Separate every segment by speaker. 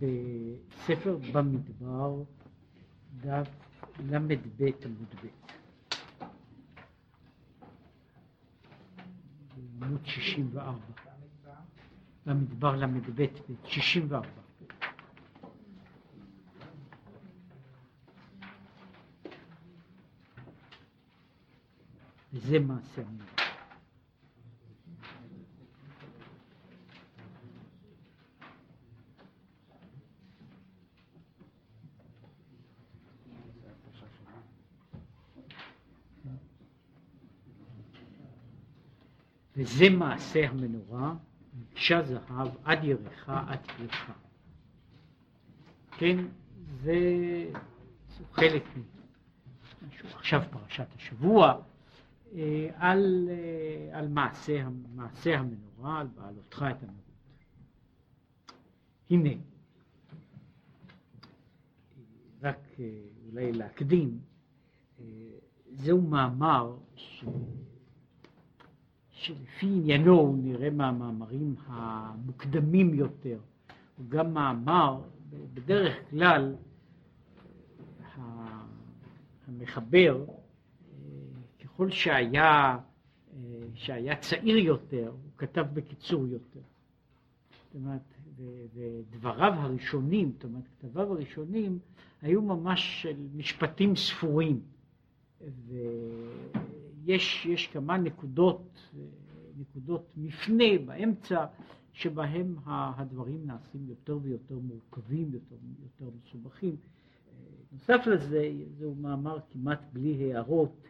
Speaker 1: בספר במדבר, דף ל"ב עמוד ב'. עמוד 64. במדבר ל"ב, 64. וזה מעשה המלך. וזה מעשה המנורה, מקשה זהב עד ירחה עד פריחה. כן, זה חלק משהו, עכשיו פרשת השבוע, אה, על, אה, על מעשה, מעשה המנורה, על בעלותך את המנורה. הנה, רק אה, אולי להקדים, זהו מאמר ש... שלפי עניינו נראה מהמאמרים המוקדמים יותר, הוא גם מאמר, בדרך כלל המחבר, ככל שהיה, שהיה צעיר יותר, הוא כתב בקיצור יותר. זאת אומרת, ודבריו הראשונים, זאת אומרת, כתביו הראשונים היו ממש של משפטים ספורים. ויש יש כמה נקודות, נקודות מפנה באמצע, שבהם הדברים נעשים יותר ויותר מורכבים, יותר, יותר מסובכים. נוסף לזה, זהו מאמר כמעט בלי הערות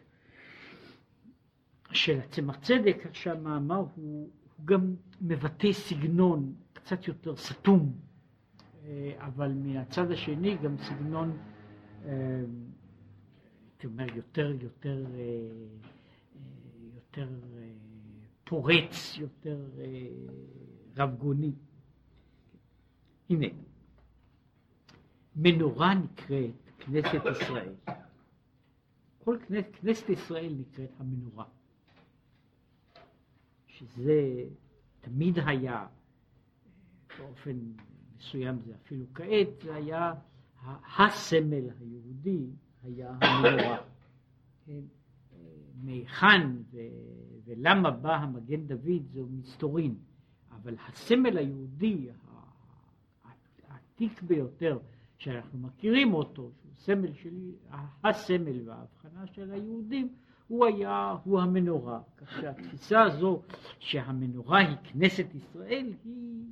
Speaker 1: של הצמח צדק, כך שהמאמר הוא, הוא גם מבטא סגנון קצת יותר סתום, אבל מהצד השני גם סגנון הייתי אומר, יותר, יותר, אה, אה, יותר אה, פורץ, יותר רבגוני. הנה, מנורה נקראת כנסת ישראל. כל כנסת, כנסת ישראל נקראת המנורה. שזה תמיד היה, באופן מסוים זה אפילו כעת, זה היה הסמל היהודי היה המנורה. כן? מהיכן ולמה בא המגן דוד זהו מסתורין, אבל הסמל היהודי העתיק ביותר שאנחנו מכירים אותו, שהוא סמל שלי, הסמל וההבחנה של היהודים, הוא היה, הוא המנורה. כך שהתפיסה הזו שהמנורה היא כנסת ישראל, היא,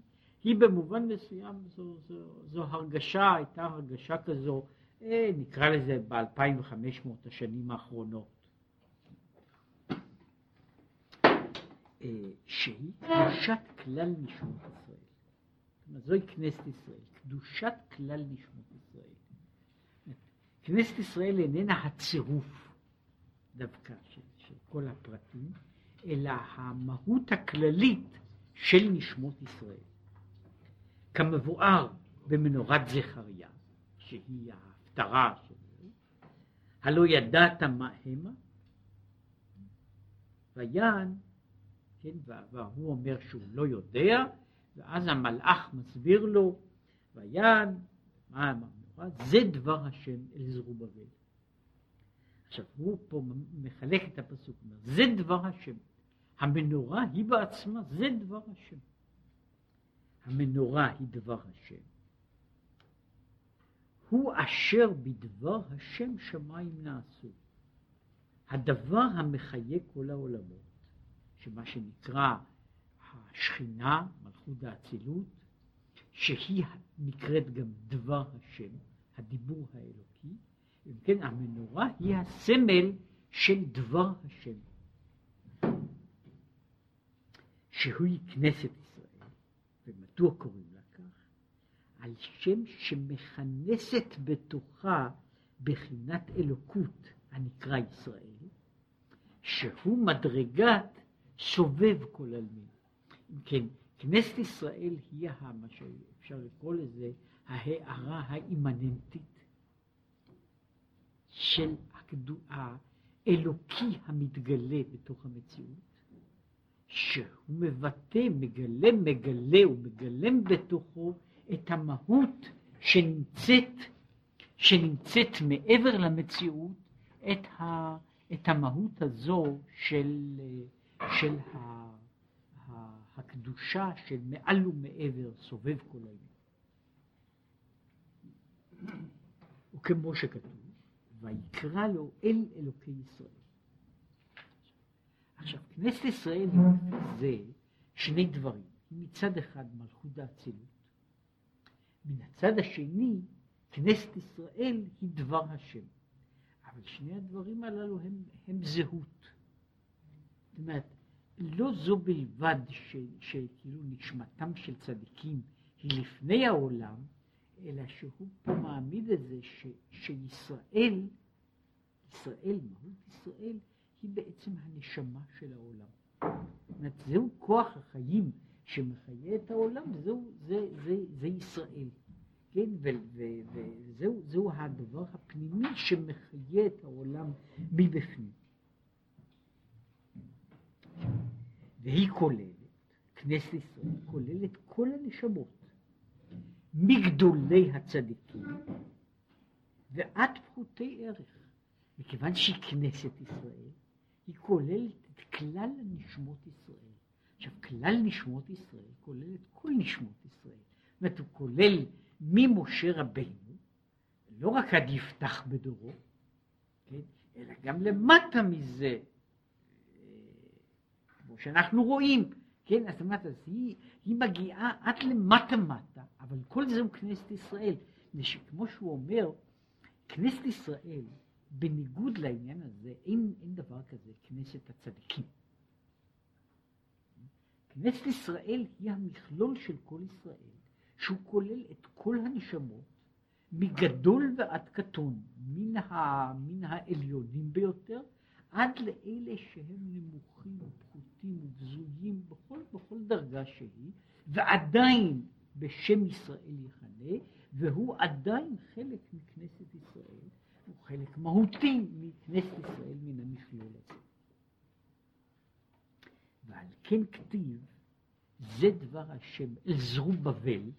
Speaker 1: היא במובן מסוים, זו, זו, זו הרגשה, הייתה הרגשה כזו אה, נקרא לזה ב-2500 השנים האחרונות, אה, שהיא קדושת כלל נשמות ישראל. זוהי כנסת ישראל, קדושת כלל נשמות ישראל. כנסת ישראל איננה הצירוף דווקא של, של כל הפרטים, אלא המהות הכללית של נשמות ישראל. כמבואר במנורת זכריה, שהיא ההפטרה שלו, הלא ידעת מה המה? ויען, כן, והוא אומר שהוא לא יודע, ואז המלאך מסביר לו, ויען, מה המנורה? זה דבר השם אל זרובבל. עכשיו, הוא פה מחלק את הפסוק, זה דבר השם. המנורה היא בעצמה, זה דבר השם. המנורה היא דבר השם. הוא אשר בדבר השם שמיים נעשו. הדבר המחיה כל העולמות, שמה שנקרא השכינה, מלכות האצילות, שהיא נקראת גם דבר השם, הדיבור האלוקי, אם כן המנורה היא הסמל של דבר השם, שהיא כנסת ישראל, ומדוע קוראים לה על שם שמכנסת בתוכה בחינת אלוקות הנקרא ישראל, שהוא מדרגת סובב כל עלמין. אם כן, כנסת ישראל היא מה שאפשר לקרוא לזה ההערה האימננטית של האלוקי המתגלה בתוך המציאות, שהוא מבטא, מגלה, מגלה ומגלם בתוכו את המהות שנמצאת, שנמצאת מעבר למציאות, את, ה, את המהות הזו של, של הקדושה של מעל ומעבר סובב כל העניין. וכמו שכתוב, ויקרא לו אל אלוקי ישראל. עכשיו, כנסת ישראל זה שני דברים. מצד אחד מלכות האצילות, מן הצד השני כנסת ישראל היא דבר השם. אבל שני הדברים הללו הם, הם זהות. אומרת, לא זו בלבד שכאילו נשמתם של צדיקים היא לפני העולם, אלא שהוא פה מעמיד את זה ש, שישראל, ישראל, מהות ישראל, היא בעצם הנשמה של העולם. זאת אומרת, זהו כוח החיים שמחיה את העולם, זהו, זה, זה, זה ישראל. כן, וזהו הדבר הפנימי שמחיה את העולם מבפנים. והיא כוללת, כנסת ישראל כוללת כל הנשמות, מגדולי הצדיקים ועד פחותי ערך. מכיוון שהיא כנסת ישראל, היא כוללת את כלל נשמות ישראל. עכשיו, כלל נשמות ישראל כולל את כל נשמות ישראל. זאת אומרת, הוא כולל ממשה רבינו, לא רק עד יפתח בדורו, כן, אלא גם למטה מזה, כמו שאנחנו רואים, כן, זאת אומרת, אז היא, היא מגיעה עד למטה מטה, אבל כל זה הוא כנסת ישראל. כמו שהוא אומר, כנסת ישראל, בניגוד לעניין הזה, אין, אין דבר כזה כנסת הצדיקים. כנסת ישראל היא המכלול של כל ישראל. שהוא כולל את כל הנשמות, מגדול ועד קטון, מן, ה, מן העליונים ביותר, עד לאלה שהם נמוכים ופחותים ובזויים בכל, בכל דרגה שהיא, ועדיין בשם ישראל יכנה, והוא עדיין חלק מכנסת ישראל, הוא חלק מהותי מכנסת ישראל מן המכלול הזה. ועל כן כתיב, זה דבר השם אל זרובבל,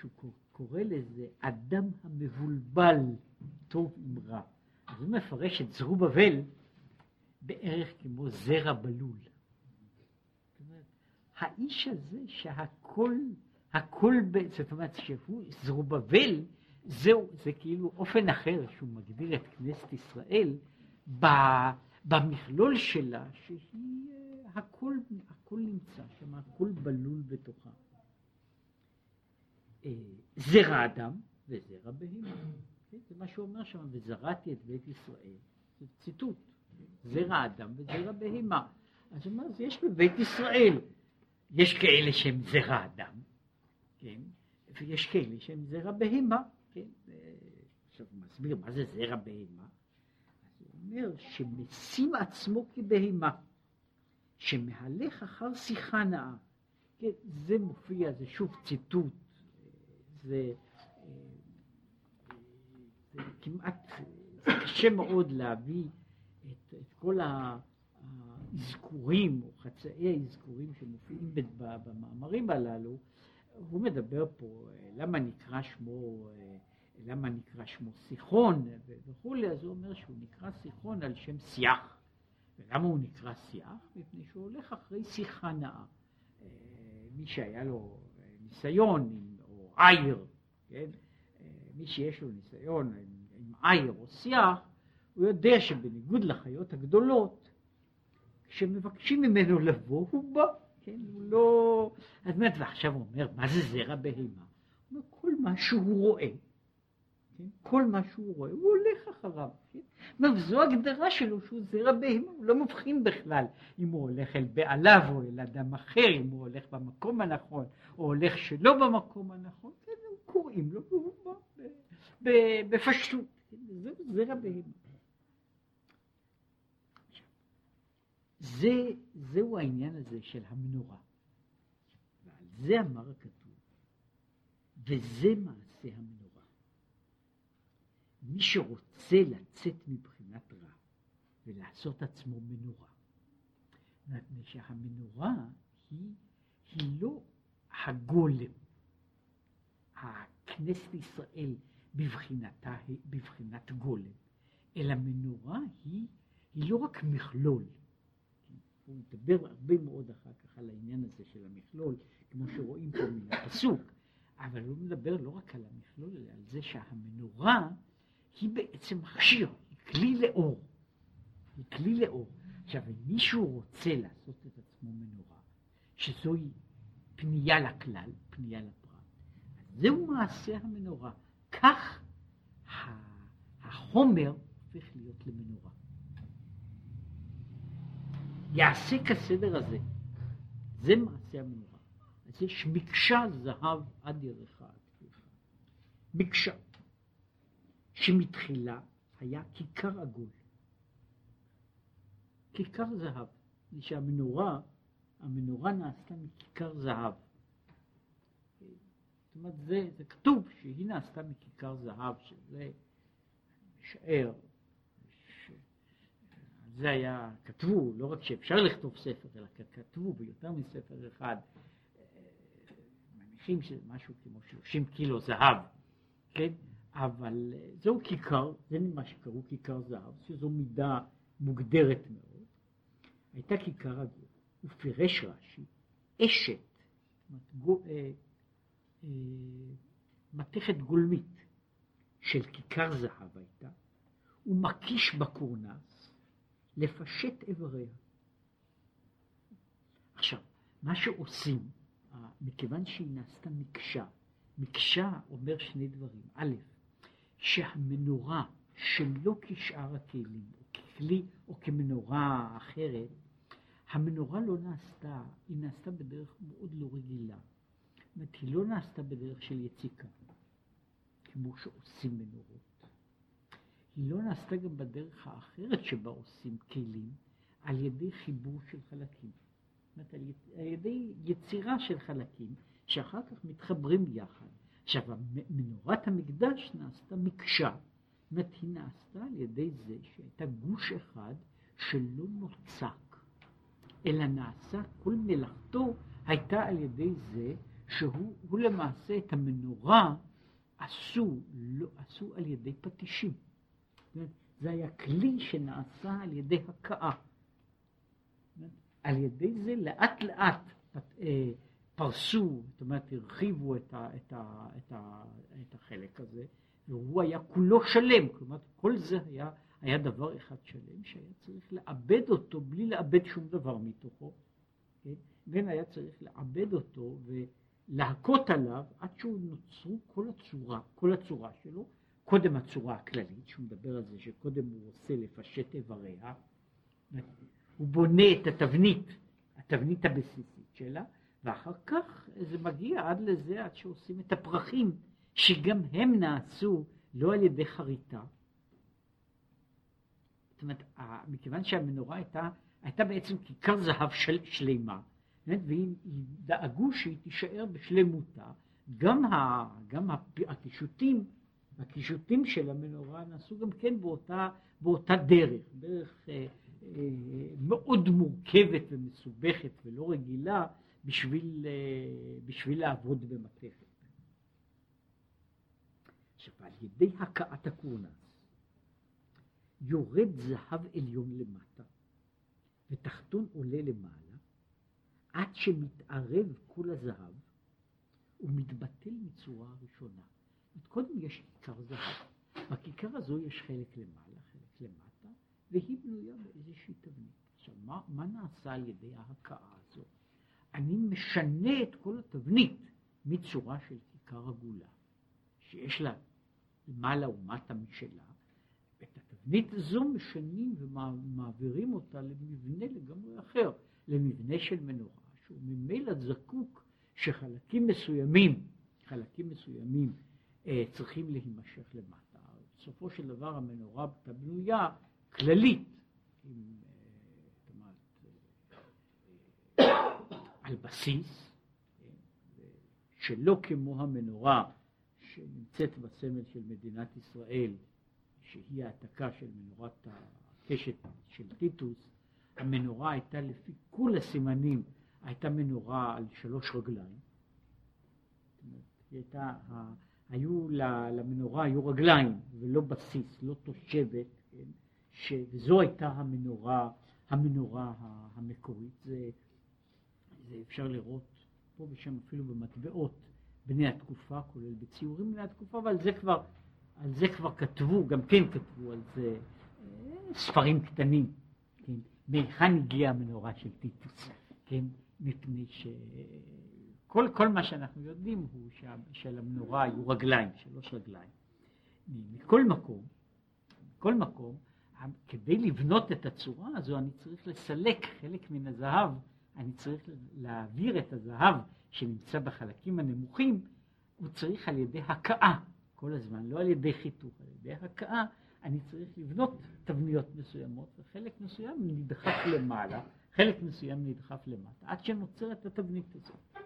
Speaker 1: שהוא קורא לזה אדם המבולבל, טוב עם רע. אז הוא מפרש את זרובבל בערך כמו זרע בלול. האיש הזה שהכל, הכל, זאת אומרת שהוא, זרובבל, זהו, זה כאילו אופן אחר שהוא מגדיר את כנסת ישראל במכלול שלה, שהיא, אה, הכל, הכל נמצא שם, הכל בלול בתוכה. זרע אדם וזרע בהמה. כן? זה מה שהוא אומר שם, וזרעתי את בית ישראל. זה ציטוט. זרע אדם וזרע בהמה. אז הוא אומר, יש בבית ישראל, יש כאלה שהם זרע אדם, כן? ויש כאלה שהם זרע בהמה, כן? עכשיו הוא מסביר מה זה זרע בהמה. אז הוא אומר שמשים עצמו כבהמה, שמהלך אחר שיחה נאה. כן, זה מופיע, זה שוב ציטוט זה, זה כמעט, זה קשה מאוד להביא כל האזכורים, או חצאי האזכורים שמופיעים במאמרים הללו, הוא מדבר פה, למה נקרא שמו, למה נקרא שמו סיחון וכולי, אז הוא אומר שהוא נקרא סיחון על שם שיח. ולמה הוא נקרא שיח? מפני שהוא הולך אחרי שיחה נאה. מי שהיה לו ניסיון עם עיר, כן? אה, מי שיש לו ניסיון עם, עיר או שיח, הוא יודע שבניגוד לחיות הגדולות, כשמבקשים ממנו לבוא, הוא בא, כן? הוא לא... אז באמת, ועכשיו הוא אומר, מה זה זרע בהמה? הוא אומר, כל מה שהוא רואה, כן? כל מה שהוא רואה, הוא הולך אחריו. כן? וזו הגדרה שלו שהוא זרע בהמה, הוא לא מבחין בכלל אם הוא הולך אל בעליו או אל אדם אחר, אם הוא הולך במקום הנכון או הולך שלא במקום הנכון, כן, קוראים לו והוא בא בפשטות, כן? זהו זרע בהמה. זה, זהו העניין הזה של המנורה. ועל זה אמר הכתוב, וזה מעשה המנורה. מי שרוצה לצאת מבחינת רע ולעשות עצמו מנורה. מפני שהמנורה היא, היא לא הגולם, הכנסת ישראל בבחינתה, בבחינת גולם, אלא מנורה היא, היא לא רק מכלול. הוא מדבר הרבה מאוד אחר כך על העניין הזה של המכלול, כמו שרואים פה מן הפסוק, אבל הוא מדבר לא רק על המכלול, אלא על זה שהמנורה היא בעצם מכשיר, היא כלי לאור. היא כלי לאור. עכשיו, אם מישהו רוצה לעשות את עצמו מנורה, שזוהי פנייה לכלל, פנייה לפרט, זהו מעשה המנורה. כך החומר הופך להיות למנורה. יעשה כסדר הזה, זה מעשה המנורה. אז יש מקשה זהב עד ירך עד. מקשה, שמתחילה היה כיכר עגול. כיכר זהב, שהמנורה, המנורה נעשתה מכיכר זהב. זאת אומרת, זה, זה כתוב שהיא נעשתה מכיכר זהב, שזה משער. זה היה, כתבו, לא רק שאפשר לכתוב ספר, אלא כתבו ביותר מספר אחד, מניחים שזה משהו כמו 30 קילו זהב, כן? אבל זהו כיכר, זה מה שקראו כיכר זהב, שזו מידה מוגדרת מאוד. הייתה כיכר הגוף, ופירש רש"י אשת, אה, אה, מתכת גולמית של כיכר זהב הייתה, ומקיש בקורנס לפשט איבריה. עכשיו, מה שעושים, מכיוון שהיא נעשתה מקשה, מקשה אומר שני דברים. א', שהמנורה שלא כשאר הכלים, או ככלי או כמנורה אחרת, המנורה לא נעשתה, היא נעשתה בדרך מאוד לא רגילה. זאת אומרת, היא לא נעשתה בדרך של יציקה, כמו שעושים מנורות. היא לא נעשתה גם בדרך האחרת שבה עושים כלים, על ידי חיבור של חלקים. זאת אומרת, על ידי יצירה של חלקים, שאחר כך מתחברים יחד. עכשיו, מנורת המקדש נעשתה מקשה. זאת אומרת, היא נעשתה על ידי זה שהייתה גוש אחד שלא נוצק, אלא נעשה, כל מלאכתו הייתה על ידי זה שהוא למעשה את המנורה עשו, לא, עשו על ידי פטישים. זה היה כלי שנעשה על ידי הכאה. על ידי זה לאט לאט אה, פרסו, זאת אומרת הרחיבו את, ה, את, ה, את, ה, את החלק הזה, והוא היה כולו שלם, כלומר כל זה היה, היה דבר אחד שלם שהיה צריך לעבד אותו בלי לאבד שום דבר מתוכו, כן? כן היה צריך לעבד אותו ולהכות עליו עד שהוא נוצרו כל הצורה, כל הצורה שלו, קודם הצורה הכללית, שהוא מדבר על זה שקודם הוא עושה לפשט איבריה, הוא בונה את התבנית, התבנית הבסיסית שלה, ואחר כך זה מגיע עד לזה, עד שעושים את הפרחים, שגם הם נעשו לא על ידי חריטה. זאת אומרת, מכיוון שהמנורה הייתה, הייתה בעצם כיכר זהב של, שלמה, והם דאגו שהיא תישאר בשלמותה, גם, גם הקישוטים, הקישוטים של המנורה נעשו גם כן באותה, באותה דרך, דרך אה, אה, מאוד מורכבת ומסובכת ולא רגילה, בשביל, אה, בשביל לעבוד במתכת. עכשיו, על ידי הכאת הקורנס יורד זהב עליון למטה ותחתון עולה למעלה עד שמתערב כל הזהב ומתבטל מצורה הראשונה. קודם יש כיכר זהב, בכיכר הזו יש חלק למעלה, חלק למטה, והיא בנויה באיזושהי תבנית. עכשיו, מה, מה נעשה על ידי ההכאה הזו? אני משנה את כל התבנית מצורה של כיכר עגולה, שיש לה למעלה ומטה משלה, את התבנית הזו משנים ומעבירים אותה למבנה לגמרי אחר, למבנה של מנורה, שהוא ממילא זקוק שחלקים מסוימים, חלקים מסוימים צריכים להימשך למטה. בסופו של דבר המנורה בנויה כללית, עם על בסיס, שלא כמו המנורה שנמצאת בסמל של מדינת ישראל, שהיא העתקה של מנורת הקשת של טיטוס, המנורה הייתה לפי כל הסימנים, הייתה מנורה על שלוש רגליים. היא הייתה, היו למנורה היו רגליים ולא בסיס, לא תושבת, כן? ש, וזו הייתה המנורה, המנורה המקורית. זה, זה אפשר לראות פה ושם אפילו במטבעות בני התקופה, כולל בציורים בני התקופה, אבל זה כבר, על זה כבר כתבו, גם כן כתבו על זה אה, ספרים קטנים, כן? מהיכן הגיעה המנורה של טיטוס, כן? מפני שכל כל מה שאנחנו יודעים הוא שלמנורה היו רגליים, שלוש רגליים. מכל מקום, מכל מקום, כדי לבנות את הצורה הזו אני צריך לסלק חלק מן הזהב, אני צריך להעביר את הזהב שנמצא בחלקים הנמוכים, הוא צריך על ידי הכאה כל הזמן, לא על ידי חיתוך, על ידי הכאה אני צריך לבנות תבניות מסוימות, וחלק מסוים נדחף למעלה, חלק מסוים נדחף למטה, עד שנוצרת התבנית הזאת.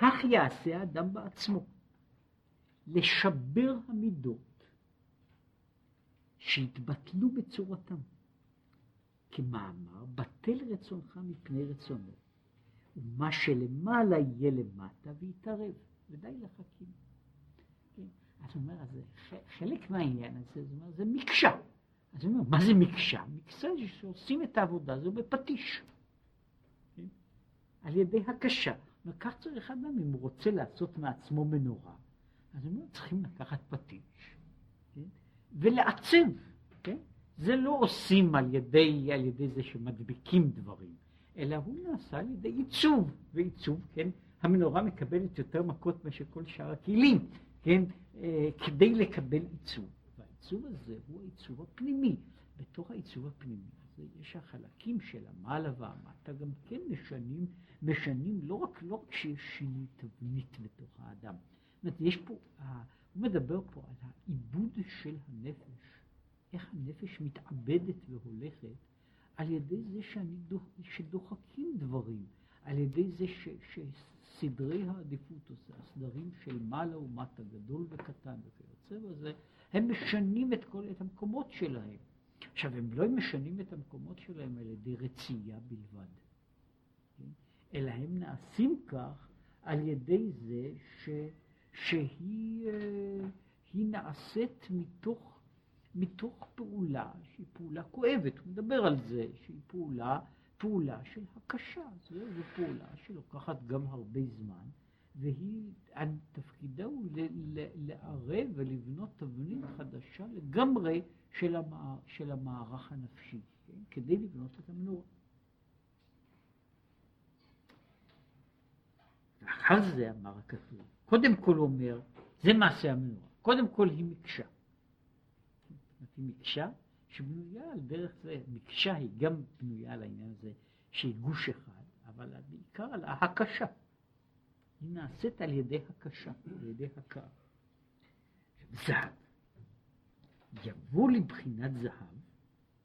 Speaker 1: כך יעשה האדם בעצמו, לשבר המידות שהתבטלו בצורתם. כמאמר, בטל רצונך מפני רצונו, ומה שלמעלה יהיה למטה ויתערב, ודי לחכים. כן? אז הוא אומר, אז חלק מהעניין הזה, זאת אומרת, זה מקשה. אז הוא אומר, מה זה מקשה? מקשה זה שעושים את העבודה הזו בפטיש. כן? על ידי הקשה. וכך צריך אדם, אם הוא רוצה לעשות מעצמו מנורה, אז הוא אומר, צריכים לקחת פטיש, כן? ולעצב, כן? זה לא עושים על ידי, על ידי זה שמדביקים דברים, אלא הוא נעשה על ידי עיצוב, ועיצוב, כן, המנורה מקבלת יותר מכות מאשר כל שאר הכלים, כן, אה, כדי לקבל עיצוב. והעיצוב הזה הוא העיצוב הפנימי. בתוך העיצוב הפנימי הזה יש החלקים של המעלה והמטה גם כן משנים, משנים לא רק, לא רק שיש שינוי תבנית בתוך האדם. זאת אומרת, יש פה, הוא מדבר פה על העיבוד של הנפש. איך הנפש מתאבדת והולכת על ידי זה שאני דוח, שדוחקים דברים, על ידי זה ש, שסדרי העדיפות, הסדרים של מעלה ומטה, גדול וקטן וכיוצא בזה, הם משנים את כל, את המקומות שלהם. עכשיו, הם לא משנים את המקומות שלהם על ידי רצייה בלבד, כן? אלא הם נעשים כך על ידי זה ש, שהיא אה, נעשית מתוך מתוך פעולה שהיא פעולה כואבת, הוא מדבר על זה, שהיא פעולה, פעולה של הקשה, זו, זו פעולה שלוקחת גם הרבה זמן, והיא, תפקידה הוא לערב ולבנות תבנית חדשה לגמרי של, המע, של המערך הנפשי, כן? כדי לבנות את המנורה. ואחר זה אמר הכתוב, קודם כל הוא אומר, זה מעשה המנורה, קודם כל היא מקשה. היא מקשה שבנויה על דרך זה, מקשה היא גם בנויה על העניין הזה שהיא גוש אחד, אבל בעיקר על ההקשה. היא נעשית על ידי הקשה, על ידי הקר. זהב. יבוא לבחינת זהב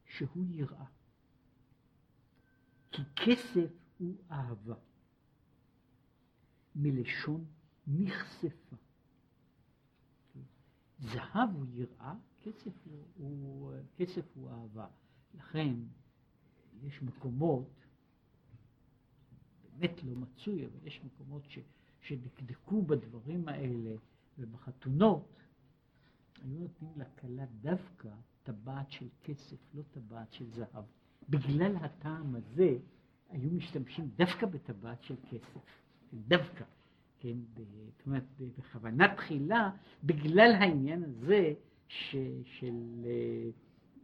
Speaker 1: שהוא יראה. כי כסף הוא אהבה. מלשון נכספה. זהב הוא יראה כסף הוא, כסף הוא אהבה. לכן יש מקומות, באמת לא מצוי, אבל יש מקומות ש, שדקדקו בדברים האלה, ובחתונות היו נותנים לכלה דווקא טבעת של כסף, לא טבעת של זהב. בגלל הטעם הזה היו משתמשים דווקא בטבעת של כסף, דווקא, כן, זאת אומרת, בכוונה תחילה, בגלל העניין הזה ש, של,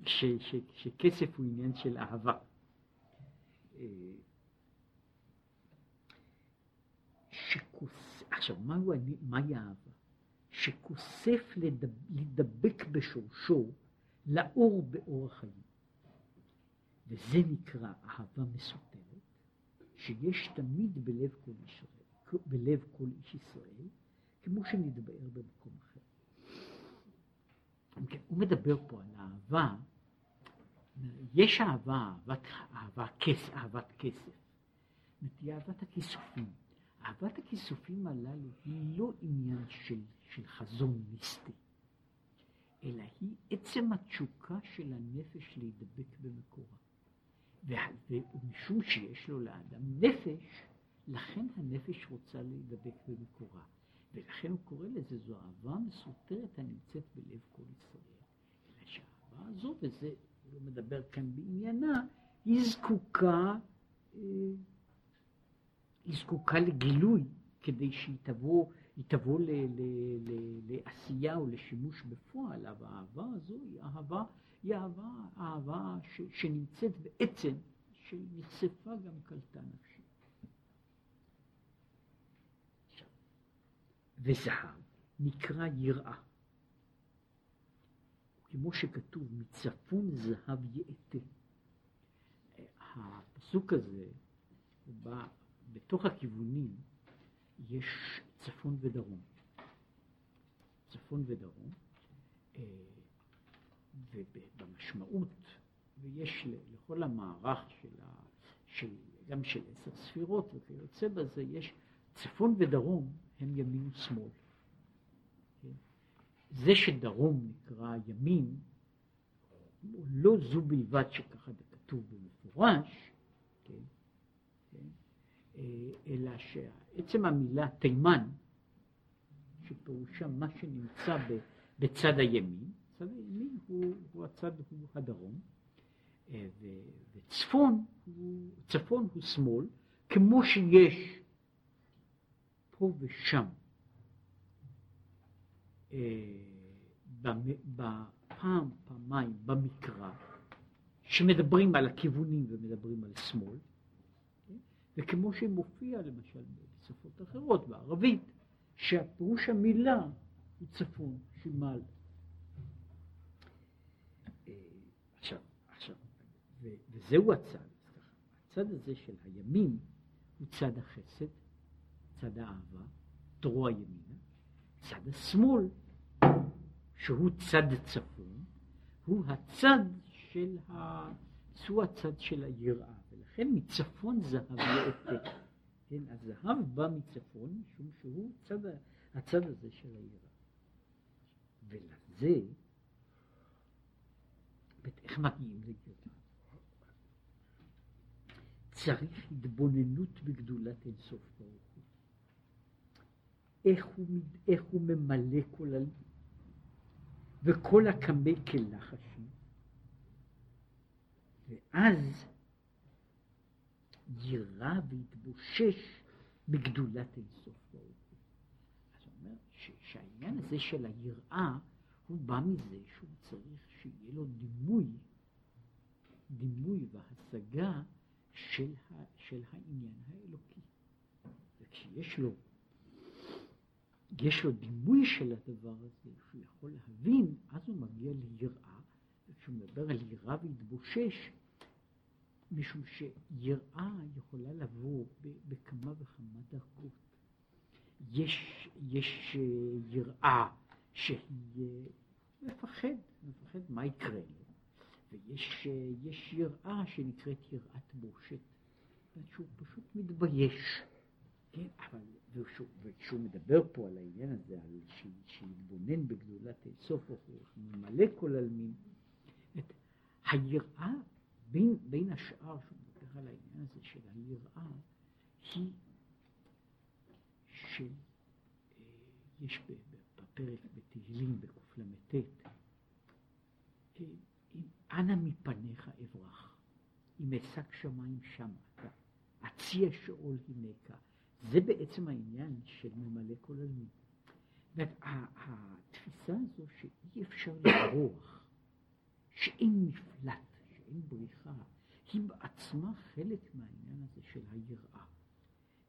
Speaker 1: ש, ש, שכסף הוא עניין של אהבה. אה, שכוס... עכשיו, מהו, מהי אהבה? שכוסף לדב, לדבק בשורשו לאור באור החיים. וזה נקרא אהבה מסותרת, שיש תמיד בלב כל, ישראל, בלב כל איש ישראל, כמו שנתבאר במקום אחר. כן, הוא מדבר פה על אהבה, יש אהבה, אהבת, אהבה, כס, אהבת כסף, היא אהבת הכיסופים. אהבת הכיסופים הללו היא לא עניין של, של חזון מיסטי, אלא היא עצם התשוקה של הנפש להידבק במקורה. ומשום שיש לו לאדם נפש, לכן הנפש רוצה להידבק במקורה. ולכן הוא קורא לזה, זו אהבה מסותרת הנמצאת בלב כל ישראל. אלא שהאהבה הזו, וזה, הוא מדבר כאן בעניינה, היא זקוקה, אה, היא זקוקה לגילוי כדי שהיא תבוא, היא תבוא ל, ל, ל, לעשייה או לשימוש בפועל, אבל האהבה הזו היא אהבה, היא אהבה, אהבה ש, שנמצאת בעצם, שנחשפה גם קלטה נפשי. וזהב נקרא יראה. כמו שכתוב, מצפון זהב יאטה. הפסוק הזה, בא, בתוך הכיוונים יש צפון ודרום. צפון ודרום, אה, ובמשמעות, ויש לכל המערך של, ה, של גם של עשר ספירות וכיוצא בזה, יש צפון ודרום הם ימין ושמאל. זה שדרום נקרא ימין, לא זו בלבד שככה זה כתוב במפורש, אלא שעצם המילה תימן, שפירושה מה שנמצא בצד הימין, צד הימין הוא, הוא הצד, הוא הדרום, אה, וצפון הוא, צפון הוא שמאל, כמו שיש פה ושם אה, בפעם, פעמיים במקרא, שמדברים על הכיוונים ומדברים על שמאל? וכמו שמופיע למשל בשפות אחרות, בערבית, שהפירוש המילה הוא צפון, שימל. אה, עכשיו, עכשיו, וזהו הצד, הצד הזה של הימין הוא צד החסד, צד האהבה, דרוע ימינה, צד השמאל, שהוא צד צפון, הוא הצד של ה... הצד של היראה, ולכן מצפון זהב יעטה. כן, הזהב בא מצפון, משום שהוא צד, הצד הזה של היראה. ולזה, איך מגיעים לגאולה? צריך התבוננות בגדולת אינסוף ברוך הוא. איך הוא, איך הוא ממלא כל ה... וכל הקמא כלחשים. ואז יירא ויתבושש בגדולת אינסוף ברוך הוא. אז הוא אומר שהעניין הזה של היראה, הוא בא מזה שהוא צריך שיהיה לו דימוי, דימוי והשגה של, ה, של העניין האלוקי. וכשיש לו יש לו דימוי של הדבר הזה, שהוא יכול להבין, אז הוא מגיע ליראה, וכשהוא מדבר על יראה והתבושש, משום שיראה יכולה לבוא בכמה וכמה דרגות. יש, יש אה, יראה שהיא אה, מפחד, מפחד מה יקרה לו, ויש אה, יראה שנקראת יראת בושת, שהוא פשוט מתבייש, כן, אבל וכשהוא, וכשהוא מדבר פה על העניין הזה, על שיתבונן בגדולת אינסוף, הוא ממלא כל עלמין, היראה, בין, בין השאר, שהוא מדבר על העניין הזה של היראה, היא שיש אה, בפרק בתהילים בקל"ט, אה, אנא מפניך אברח, אם אשק שמיים שמה, אציע שאול הנקה. זה בעצם העניין של ממלא כל עלמין. התפיסה הזו שאי אפשר לברוח, שאין מפלט, שאין בריחה, היא בעצמה חלק מהעניין הזה של היראה.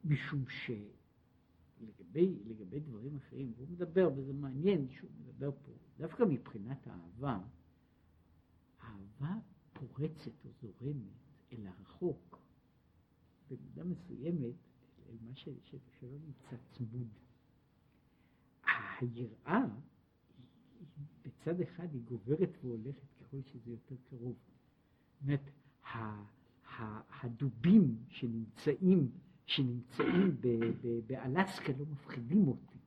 Speaker 1: משום שלגבי לגבי דברים אחרים, והוא מדבר, וזה מעניין שהוא מדבר פה, דווקא מבחינת האהבה, אהבה פורצת או זורמת אל הרחוק, במידה מסוימת אל מה ש, שלא נמצא צמוד. היראה, בצד אחד היא גוברת והולכת ככל שזה יותר קרוב. אומרת, הדובים שנמצאים, שנמצאים באלסקה לא מפחידים אותי.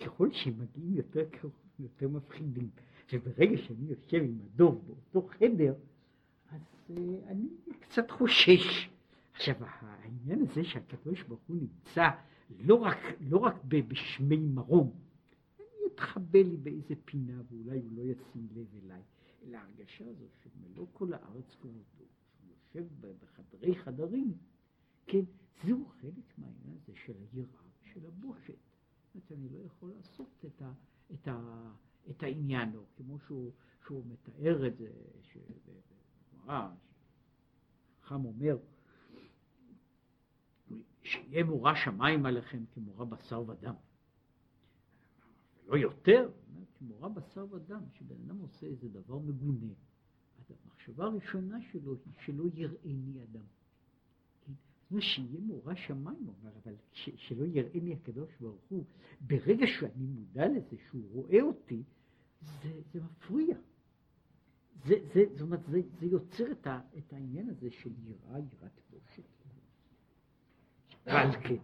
Speaker 1: ככל שהם מגיעים יותר קרוב, יותר מפחידים. וברגע שאני יושב עם הדוב באותו חדר, אז uh, אני קצת חושש. עכשיו, העניין הזה שהקדוש ברוך הוא נמצא לא רק, לא רק בשמי מרום, אני אתחבא לי באיזה פינה ואולי הוא לא ישים לב אליי, אלא ההרגשה הזו שמלוא כל הארץ כבודו, שהוא יושב בחדרי חדרים, כן, זהו חלק מהעניין הזה של היראה ושל הבושת. זאת אני לא יכול לעשות את, ה, את, ה, את העניין, או כמו שהוא, שהוא מתאר את זה, שבגמרא, חכם אומר, שיהיה מורא שמיים עליכם כמורא בשר ודם. לא יותר, כמורא בשר ודם, שבן אדם עושה איזה דבר מגונה. המחשבה הראשונה שלו היא שלא יראני אדם. כן? שיהיה מורא שמיים, הוא אומר, אבל ש, שלא יראני הקדוש ברוך הוא, ברגע שאני מודע לזה שהוא רואה אותי, זה, זה מפריע. זה, זה, זאת אומרת, זה, זה יוצר את, ה, את העניין הזה של יראה, יראת בושת. ועל כן,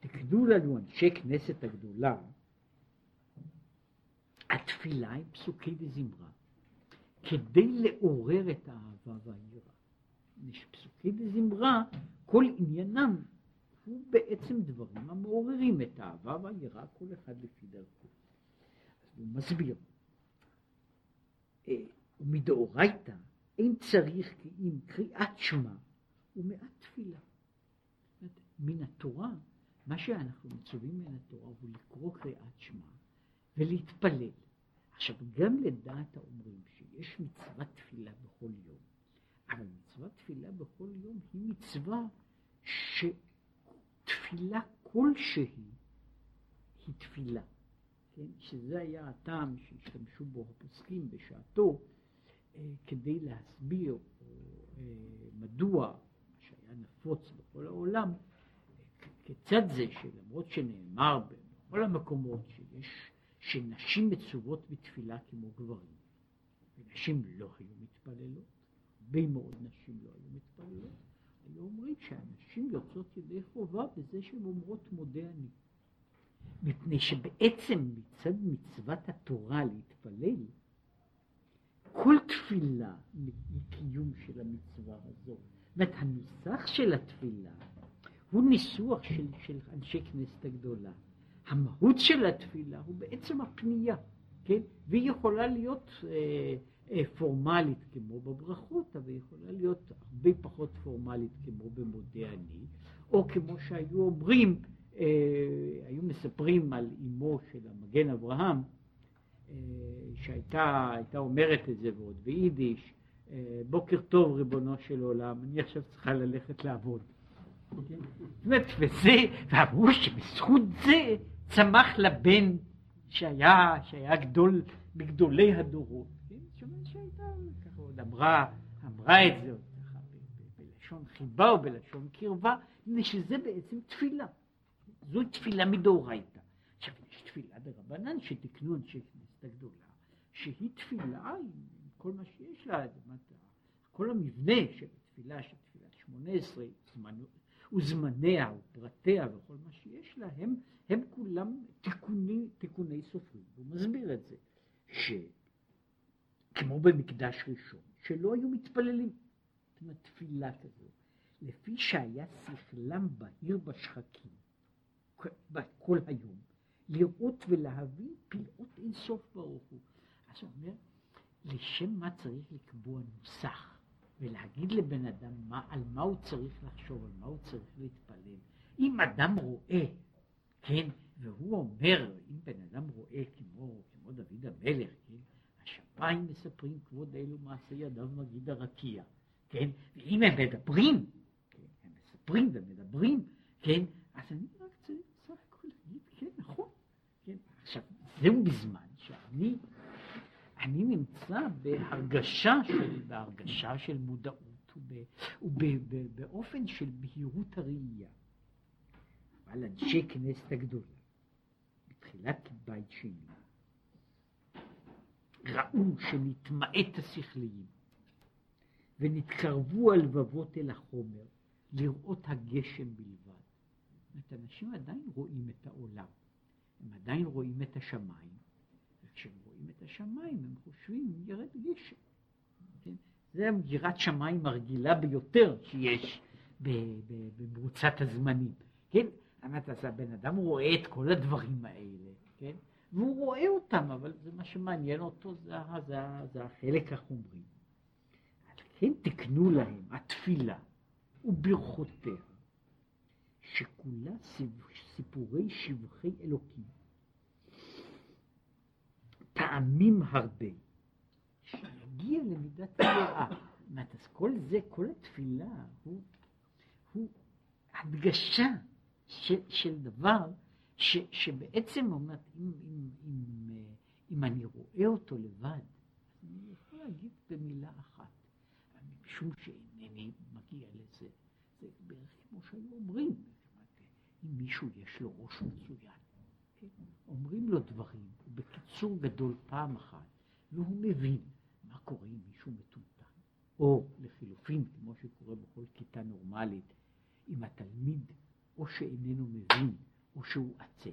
Speaker 1: תקדו לנו אנשי כנסת הגדולה, התפילה עם פסוקי וזמרה, כדי לעורר את האהבה והיראה. פסוקי וזמרה, כל עניינם הוא בעצם דברים המעוררים את האהבה והיראה, כל אחד לפי דרכו. אז הוא מסביר. אה, ומדאורייתא אין צריך כי אם קריאת שמע ומעט תפילה. מן התורה, מה שאנחנו מצווים מן התורה הוא לקרוא קריאת שמע ולהתפלל. עכשיו, גם לדעת האומרים שיש מצוות תפילה בכל יום, אבל מצוות תפילה בכל יום היא מצווה שתפילה כלשהי היא תפילה. כן? שזה היה הטעם שהשתמשו בו הפוסקים בשעתו אה, כדי להסביר אה, מדוע, מה שהיה נפוץ בכל העולם, כיצד זה שלמרות שנאמר בכל המקומות שיש, שנשים מצוות בתפילה כמו גברים, ונשים לא היו מתפללות, הרבה מאוד נשים לא היו מתפללות, היו אומרים שהנשים יוצאות ידי חובה בזה שהן אומרות מודה אני. מפני שבעצם מצד מצוות התורה להתפלל, כל תפילה מקיום של המצווה הזו. זאת אומרת, הנוסח של התפילה הוא ניסוח של, של אנשי כנסת הגדולה. המהות של התפילה הוא בעצם הפנייה, כן? והיא יכולה להיות אה, אה, פורמלית כמו בברכות, אבל יכולה להיות הרבה פחות פורמלית כמו במודה אני, או כמו שהיו אומרים, אה, היו מספרים על אמו של המגן אברהם, אה, שהייתה אומרת את זה ועוד ביידיש, אה, בוקר טוב ריבונו של עולם, אני עכשיו צריכה ללכת לעבוד. זאת אומרת, וזה, ואמרו שבזכות זה צמח לבן שהיה, שהיה גדול מגדולי הדורות. כן? שאומרת שהייתה, ככה עוד אמרה, אמרה את זה עוד ככה בלשון חיבה או בלשון קרבה, מפני שזה בעצם תפילה. זו תפילה מדאורייתא. עכשיו, יש תפילה דרבנן שתקנו אנשי כנסת הגדולה, שהיא תפילה עם כל מה שיש לה, כל המבנה של התפילה, של תפילת שמונה עשרה, וזמניה ופרטיה וכל מה שיש לה, הם, הם כולם תיקוני, תיקוני סופרים. הוא מסביר את זה, שכמו במקדש ראשון, שלא היו מתפללים. זאת אומרת, תפילה כזו, לפי שהיה שכלם בהיר בשחקים כל היום, לראות ולהבין פלאות אינסוף ברוך הוא. אז הוא אומר, לשם מה צריך לקבוע נוסח? ולהגיד לבן אדם מה, על מה הוא צריך לחשוב, על מה הוא צריך להתפלל. אם אדם רואה, כן, והוא אומר, אם בן אדם רואה כמו, כמו דוד המלך, כן, השמיים מספרים כבוד אלו מעשי ידיו מגיד הרקיע, כן, ואם הם מדברים, כן, הם מספרים ומדברים, כן, אז אני רק צריך בסך הכל להגיד, כן, נכון, כן, עכשיו, זהו בזמן שאני אני נמצא בהרגשה של, בהרגשה של מודעות ובאופן של בהירות הראייה. אבל אנשי כנסת הגדולה, בתחילת בית שני, ראו שנתמעט השכליים ונתקרבו הלבבות אל החומר לראות הגשם בלבד. זאת אומרת, אנשים עדיין רואים את העולם, הם עדיין רואים את השמיים, וכשהם רואים את השמיים הם חושבים ירד גשם. כן? זה יראת שמיים הרגילה ביותר שיש, במרוצת הזמנים, כן? אמרת, אז הבן אדם רואה את כל הדברים האלה, כן? והוא רואה אותם, אבל זה מה שמעניין אותו, זה, זה, זה החלק החומרי. כן תקנו להם התפילה וברכותיה, שכולה סיפורי שבחי אלוקים, טעמים הרבה, שיגיע למידת היראה. אז כל זה, כל התפילה, הוא, הוא הדגשה של, של דבר ש, שבעצם אם, אם, אם, אם אני רואה אותו לבד, אני יכול להגיד במילה אחת, משום שאינני מגיע לזה. זה בערך כמו שהיו אומרים, אם מישהו יש לו ראש מצוין, כן? אומרים לו דברים, בקיצור גדול פעם אחת, והוא מבין מה קורה עם מישהו מטומטם, או לחילופין, כמו שקורה בכל כיתה נורמלית, אם התלמיד או שאיננו מבין, או שהוא עצל.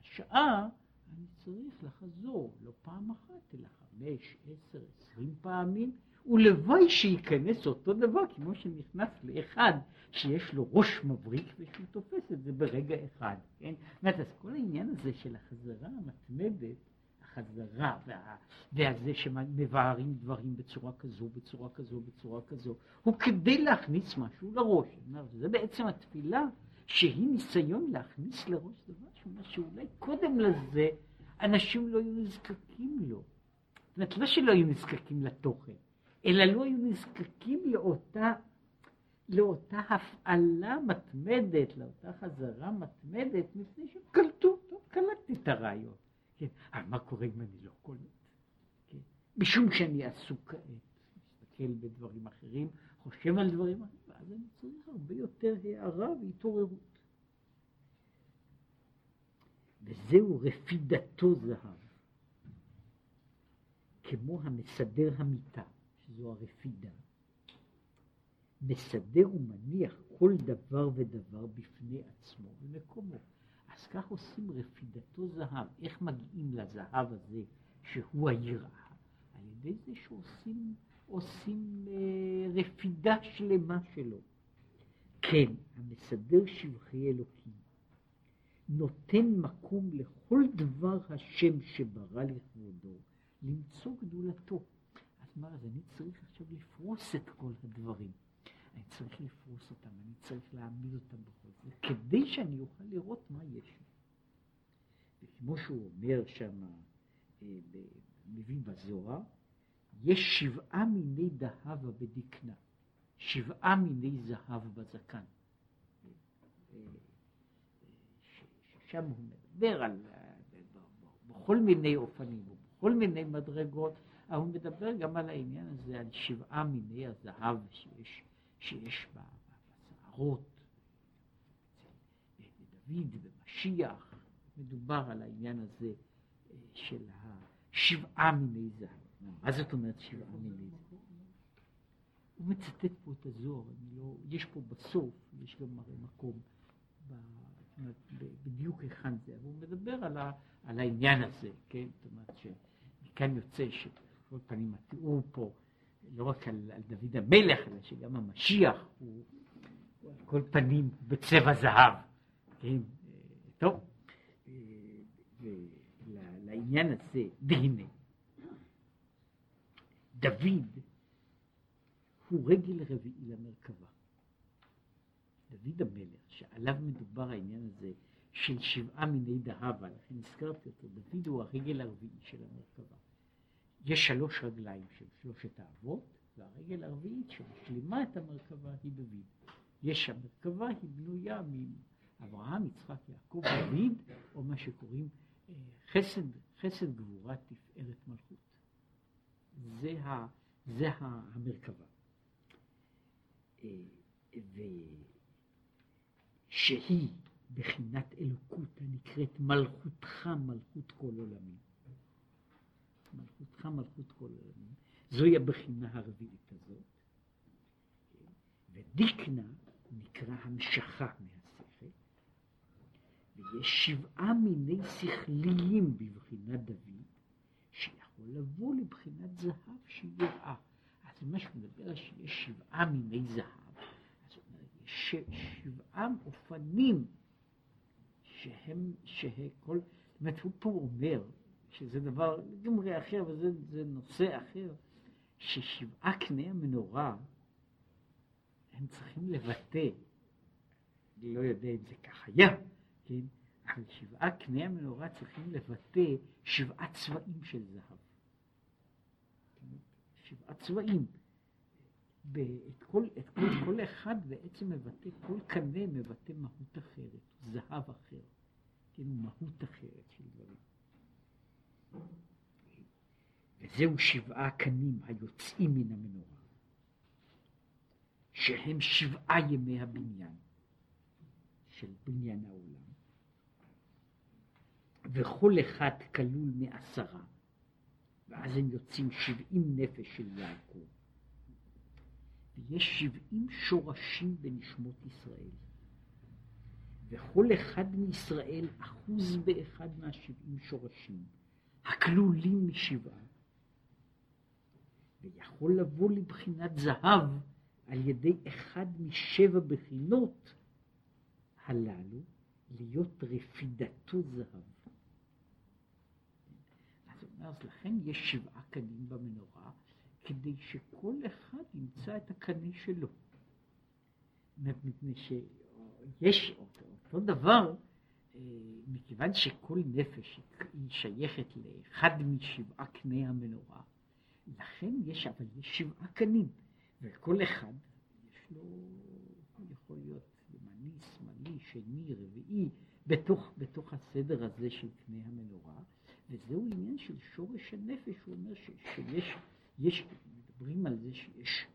Speaker 1: השעה אני צריך לחזור, לא פעם אחת, אלא חמש, עשר, עשרים פעמים, ולוואי שייכנס אותו דבר כמו שנכנס לאחד שיש לו ראש מבריק ושהוא תופס את זה ברגע אחד, כן? זאת אומרת, אז כל העניין הזה של החזרה המתמדת, החזרה וה, והזה שמבארים דברים בצורה כזו, בצורה כזו, בצורה כזו, הוא כדי להכניס משהו לראש. זה בעצם התפילה שהיא ניסיון להכניס לראש דבר שאומר שאולי קודם לזה אנשים לא היו נזקקים לו. זאת אומרת, לא שלא היו נזקקים לתוכן, אלא לא היו נזקקים לאותה, לאותה הפעלה מתמדת, לאותה חזרה מתמדת, מפני שהם קלטו, קלטתי את הרעיון. כן, אבל מה קורה אם אני לא קולט? כן, משום שאני עסוק כעת, מסתכל בדברים אחרים, חושב על דברים אחרים, ואז אני צריך הרבה יותר הערה והתעוררות. וזהו רפידתו זהב, כמו המסדר המיטה, שזו הרפידה. מסדר ומניח כל דבר ודבר בפני עצמו ומקומו. אז כך עושים רפידתו זהב. איך מגיעים לזהב הזה, שהוא היראה? על ידי זה שעושים עושים אה, רפידה שלמה שלו. כן, המסדר שבחי אלוקים, נותן מקום לכל דבר השם שברא לכבודו, למצוא גדולתו. אז מה, אז אני צריך עכשיו לפרוס את כל הדברים. אני צריך לפרוס אותם, אני צריך להעמיד אותם בכל זה, כדי שאני אוכל לראות מה יש לי. וכמו שהוא אומר שם, אה, מבין בזוהר, יש שבעה מיני דהבה בדקנה, שבעה מיני זהב בזקן. שם הוא מדבר על, בכל מיני אופנים ובכל מיני מדרגות, אבל הוא מדבר גם על העניין הזה, על שבעה מיני הזהב שיש, שיש בסערות. בדוד, במשיח, מדובר על העניין הזה אה, של השבעה מיני זהב. מה זאת אומרת שבעה מיני זהב? הוא מצטט פה את הזוהר, לא, יש פה בסוף, יש גם הרי מקום, ב, בדיוק היכן זה, הוא מדבר על, ה, על העניין הזה, כן? זאת אומרת שמכאן יוצא שכל פנים התיאור פה, לא רק על, על דוד המלך, אלא שגם המשיח הוא, הוא על כל פנים בצבע זהב, כן? טוב, ולעניין הזה, והנה, דוד הוא רגל רביעי למרכבה. דוד המלך, שעליו מדובר העניין הזה של שבעה מיני דהבה, לכן הזכרתי אותו, דוד הוא הרגל הרביעי של המרכבה. יש שלוש רגליים של שלושת האבות, והרגל הרביעית שמשלימה את המרכבה היא דוד. יש המרכבה היא בנויה מאברהם, יצחק, יעקב, דוד, או מה שקוראים אה, חסד, חסד גבורה תפארת מלכות. זה, ה, זה המרכבה. אה, ושהיא בחינת אלוקות הנקראת מלכותך מלכות כל עולמים. מלכותך מלכות כל עולמים. זוהי הבחינה הרביעית הזאת. ודיקנה נקרא המשכה מהשכל. ויש שבעה מיני שכליים בבחינת דוד, שיכול לבוא לבחינת זהב יראה. אז מה שמדבר שיש שבעה מיני זהב. זאת אומרת, יש שבעה אופנים שהם, שכל, זאת אומרת, הוא פה אומר, שזה דבר לגמרי אחר, וזה נושא אחר, ששבעה קני המנורה, הם צריכים לבטא, אני לא יודע אם זה כך היה, כן? אבל שבעה קני המנורה צריכים לבטא שבעה צבעים של זהב. שבעה צבעים. את כל, את כל, כל אחד בעצם מבטא, כל קנה מבטא מהות אחרת, זהב אחר, כן, מהות אחרת של דברים. וזהו שבעה קנים היוצאים מן המנורה, שהם שבעה ימי הבניין של בניין העולם, וכל אחד כלול מעשרה, ואז הם יוצאים שבעים נפש של יעקב. ויש שבעים שורשים בנשמות ישראל. וכל אחד מישראל אחוז באחד מהשבעים שורשים, הכלולים משבעה, ויכול לבוא לבחינת זהב על ידי אחד משבע בחינות הללו, להיות רפידתו זהב. אז, אז לכן יש שבעה קנים במנורה, כדי שכל אחד ימצא את הקנה שלו. מפני שיש אותו, אותו דבר, מכיוון שכל נפש היא שייכת לאחד משבעה קני המנורה, לכן יש, אבל יש שבעה קנים, וכל אחד יש לו, יכול להיות ימני, שמאלי, שני, רביעי, בתוך, בתוך הסדר הזה של קנה המנורה, וזהו עניין של שורש הנפש, הוא אומר ש, שיש, יש, מדברים על זה שיש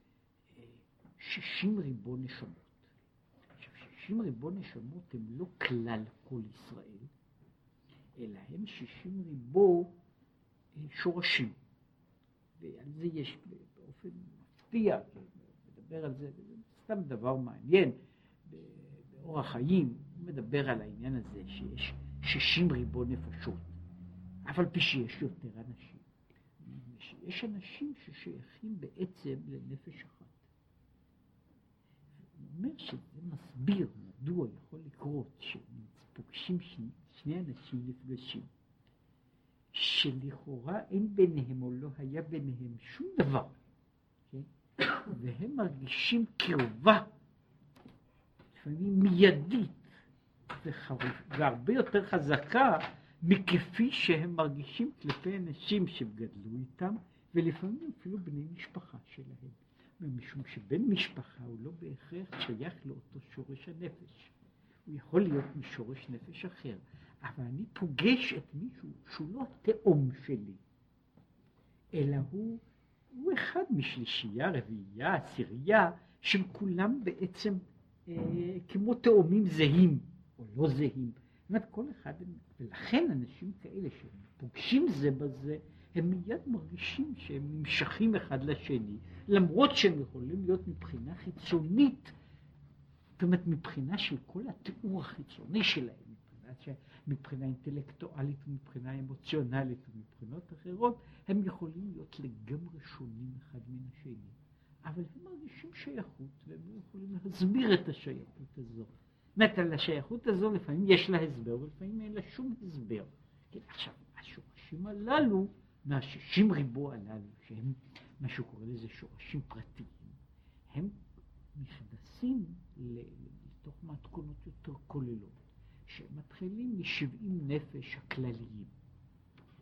Speaker 1: אה, שישים ריבו נשמות. עכשיו, שישים ריבו נשמות הם לא כלל כל ישראל, אלא הם שישים ריבו אה, שורשים. ועל זה יש באופן מפתיע, מדבר על זה, זה סתם דבר מעניין, באורח חיים, הוא מדבר על העניין הזה שיש שישים ריבו נפשות, אף על פי שיש יותר אנשים. יש אנשים ששייכים בעצם לנפש אחת. אומר שזה מסביר מדוע יכול לקרות שפוגשים שני, שני אנשים נפגשים. שלכאורה אין ביניהם או לא היה ביניהם שום דבר, כן? והם מרגישים קרבה, לפעמים מיידית והרבה יותר חזקה מכפי שהם מרגישים כלפי אנשים שגדלו איתם, ולפעמים אפילו בני משפחה שלהם. משום שבן משפחה הוא לא בהכרח שייך לאותו שורש הנפש. הוא יכול להיות משורש נפש אחר. אבל אני פוגש את מישהו שהוא לא התאום שלי, אלא הוא, הוא אחד משלישייה, רביעייה, עשירייה, שהם כולם בעצם אה, כמו תאומים זהים, או לא זהים. זאת אומרת, כל אחד, ולכן אנשים כאלה שפוגשים זה בזה, הם מיד מרגישים שהם נמשכים אחד לשני, למרות שהם יכולים להיות מבחינה חיצונית, זאת אומרת, מבחינה של כל התיאור החיצוני שלהם, מבחינה מבחינה אינטלקטואלית ומבחינה אמוציונלית ומבחינות אחרות, הם יכולים להיות לגמרי שונים אחד מן השני. אבל הם מרגישים שייכות, והם לא יכולים להסביר את השייכות הזו. זאת על השייכות הזו לפעמים יש לה הסבר, ולפעמים אין לה שום הסבר. כן, עכשיו, השורשים הללו, מהשישים ריבו הללו, שהם מה שהוא קורא לזה שורשים פרטיים, הם נכנסים לתוך מתכונות יותר כוללות. שמתחילים משבעים נפש הכלליים.